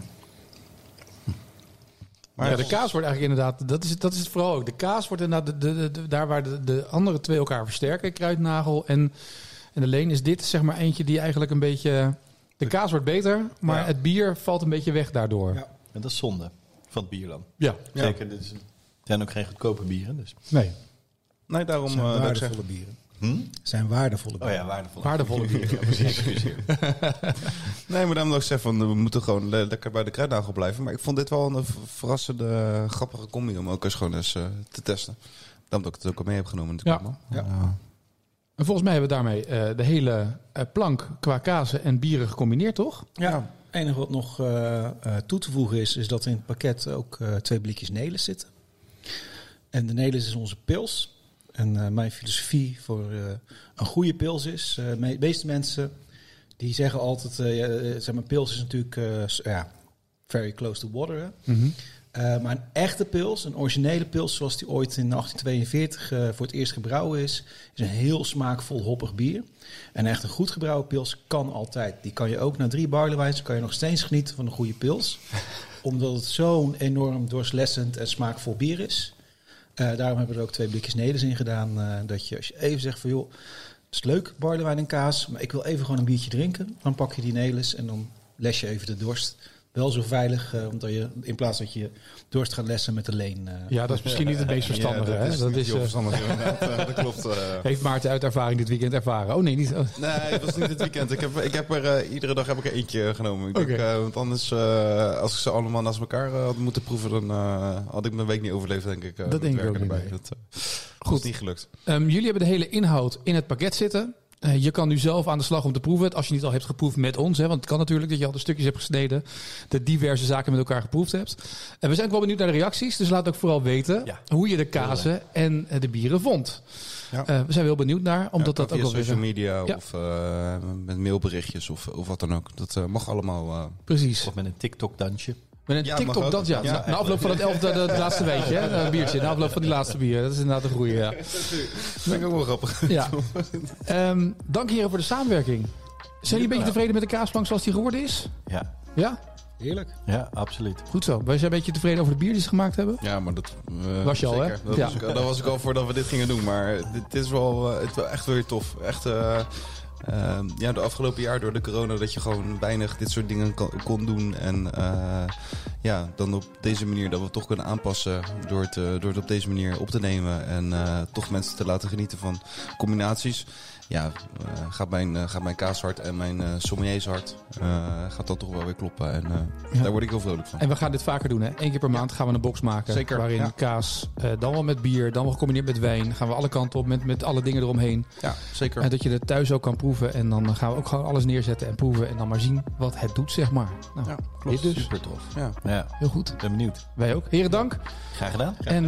Speaker 4: Maar ja, de kaas wordt eigenlijk inderdaad, dat is, het- dat is het vooral ook. De kaas wordt inderdaad, de, de, de- daar waar de, de andere twee elkaar versterken, kruidnagel en, en de leen, is dit zeg maar eentje die eigenlijk een beetje... De kaas wordt beter, maar
Speaker 7: Ja.
Speaker 4: het bier valt een beetje weg daardoor.
Speaker 6: Ja.
Speaker 7: En dat is zonde van het bier dan.
Speaker 4: Ja,
Speaker 7: Zeker, dit is, het zijn ook geen goedkope bieren. Dus.
Speaker 4: nee.
Speaker 5: Nee, daarom
Speaker 6: zijn
Speaker 5: eh, dat ik zeg.
Speaker 6: waardevolle bieren.
Speaker 7: Hm?
Speaker 6: Zijn waardevolle
Speaker 7: Oh
Speaker 6: bieren.
Speaker 7: ja, waardevol.
Speaker 4: Waardevolle bier.
Speaker 7: Ja, precies.
Speaker 5: Nee, maar daarom dat ik zeg van we moeten gewoon le- lekker bij de kruidnagel blijven. Maar ik vond dit wel een verrassende, grappige combi om ook eens gewoon eens eh, te testen. Daarom dat ik het ook al mee heb genomen natuurlijk.
Speaker 4: Ja.
Speaker 6: Ja.
Speaker 4: En volgens mij hebben we daarmee eh, de hele eh, plank qua kazen en bieren gecombineerd, toch?
Speaker 6: Ja. Het enige wat nog eh, eh, toe te voegen is, is dat in het pakket ook eh, twee blikjes Nelis zitten. En de Nelis is onze pils. En eh, mijn filosofie voor eh, een goede pils is, eh, de meeste mensen die zeggen altijd, eh, ja, eh, zeg maar, pils is natuurlijk eh, ja, very close to water. Hè?
Speaker 4: Mhm.
Speaker 6: Eh, maar een echte pils, een originele pils zoals die ooit in 1842 eh, voor het eerst gebrouwen is, is een heel smaakvol hoppig bier. En echt een goed gebrouwen pils kan altijd. Die kan je ook na drie barleywijns kan je nog steeds genieten van een goede pils. Omdat het zo'n enorm doorslessend en smaakvol bier is. Eh, daarom hebben we er ook twee blikjes Nedes in gedaan. eh, dat je als je even zegt van joh, het is leuk, barlewijn en kaas, maar ik wil even gewoon een biertje drinken. Dan pak je die Neles en dan les je even de dorst. Wel zo veilig, eh, omdat je in plaats dat je dorst gaat lessen met alleen. eh,
Speaker 4: Ja, dat is misschien niet het meest verstandige.
Speaker 5: Ja,
Speaker 4: hè?
Speaker 5: dat
Speaker 4: Dat
Speaker 5: is
Speaker 4: is,
Speaker 5: niet heel
Speaker 4: eh,
Speaker 5: verstandig. Eh, dat klopt. eh.
Speaker 4: heeft Maarten uit ervaring dit weekend ervaren. Oh nee, niet. oh.
Speaker 5: Nee, het was niet dit weekend. Ik heb, ik heb er, eh, iedere dag heb ik er eentje genomen. Ik denk, eh, want anders, eh, als ik ze allemaal naast elkaar had moeten proeven, dan eh, had ik mijn week niet overleefd, denk ik. eh,
Speaker 4: Dat denk ik ook niet,
Speaker 5: erbij.
Speaker 4: nee.
Speaker 5: Dat eh,
Speaker 4: Goed.
Speaker 5: is niet gelukt.
Speaker 4: Ehm, jullie hebben de hele inhoud in het pakket zitten. Eh, je kan nu zelf aan de slag om te proeven. Als je niet al hebt geproefd met ons. Hè, want het kan natuurlijk dat je al de stukjes hebt gesneden. De diverse zaken met elkaar geproefd hebt. En we zijn ook wel benieuwd naar de reacties. Dus laat ook vooral weten
Speaker 7: Ja.
Speaker 4: hoe je de kazen en eh, de bieren vond.
Speaker 5: Ja.
Speaker 4: Eh, we zijn wel benieuwd naar. Omdat
Speaker 5: Ja,
Speaker 4: dat ook
Speaker 5: via
Speaker 4: wel weer...
Speaker 5: social media
Speaker 4: Ja.
Speaker 5: of eh, met mailberichtjes of, of wat dan ook. Dat eh, mag allemaal. eh.
Speaker 4: Precies.
Speaker 7: Of met een TikTok-dansje.
Speaker 4: Met een
Speaker 5: Ja,
Speaker 4: TikTok dat ja.
Speaker 5: Ja,
Speaker 4: na, na afloop van het elfde, de, de laatste weetje. Hè? Een biertje. Na afloop van die laatste bier. Dat is inderdaad een goede. Ja.
Speaker 5: vind ik ook wel grappig.
Speaker 4: ja. Ehm, dank heren voor de samenwerking. Zijn jullie een beetje tevreden met de kaasplank zoals die geworden is?
Speaker 7: Ja,
Speaker 4: Ja?
Speaker 6: Heerlijk.
Speaker 7: ja absoluut.
Speaker 4: Goed zo. Wij zijn een beetje tevreden over de bier die ze gemaakt hebben.
Speaker 5: Ja, maar dat eh,
Speaker 4: Was je al, hè?
Speaker 5: Dat,
Speaker 4: Ja.
Speaker 5: was ik, dat was ik al voordat we dit gingen doen. Maar dit is wel, eh, het wel echt weer tof. Echt, eh, eh, ja, de afgelopen jaar door de corona dat je gewoon weinig dit soort dingen kon, kon doen. En eh, ja, dan op deze manier dat we het toch kunnen aanpassen door het, eh, door het op deze manier op te nemen. En eh, toch mensen te laten genieten van combinaties. Ja, eh, gaat, mijn, eh, gaat mijn kaashart en mijn eh sommeliershart eh, gaat dat toch wel weer kloppen. En eh,
Speaker 4: Ja.
Speaker 5: daar word ik heel vrolijk van.
Speaker 4: En we gaan dit vaker doen. Hè? Eén keer per maand gaan we een box maken.
Speaker 5: Zeker,
Speaker 4: Waarin
Speaker 5: ja.
Speaker 4: kaas, eh, dan wel met bier, dan wel gecombineerd met wijn. Gaan we alle kanten op met, met alle dingen eromheen.
Speaker 5: Ja, zeker.
Speaker 4: En dat je het thuis ook kan proeven. En dan gaan we ook gewoon alles neerzetten en proeven. En dan maar zien wat het doet, zeg maar. Nou,
Speaker 5: Ja,
Speaker 4: dit dus.
Speaker 7: Super tof.
Speaker 5: Ja.
Speaker 7: Ja,
Speaker 4: Heel goed.
Speaker 7: ben benieuwd.
Speaker 4: Wij ook. Heren, dank.
Speaker 7: Graag gedaan.
Speaker 4: En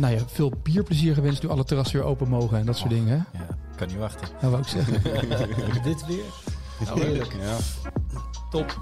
Speaker 4: nou ja, veel bierplezier gewenst nu alle terrassen weer open mogen en dat soort dingen. Hè?
Speaker 7: Ja, kan niet wachten.
Speaker 4: Dat wou ik zeggen.
Speaker 6: Dit weer.
Speaker 5: Ja.
Speaker 4: Top.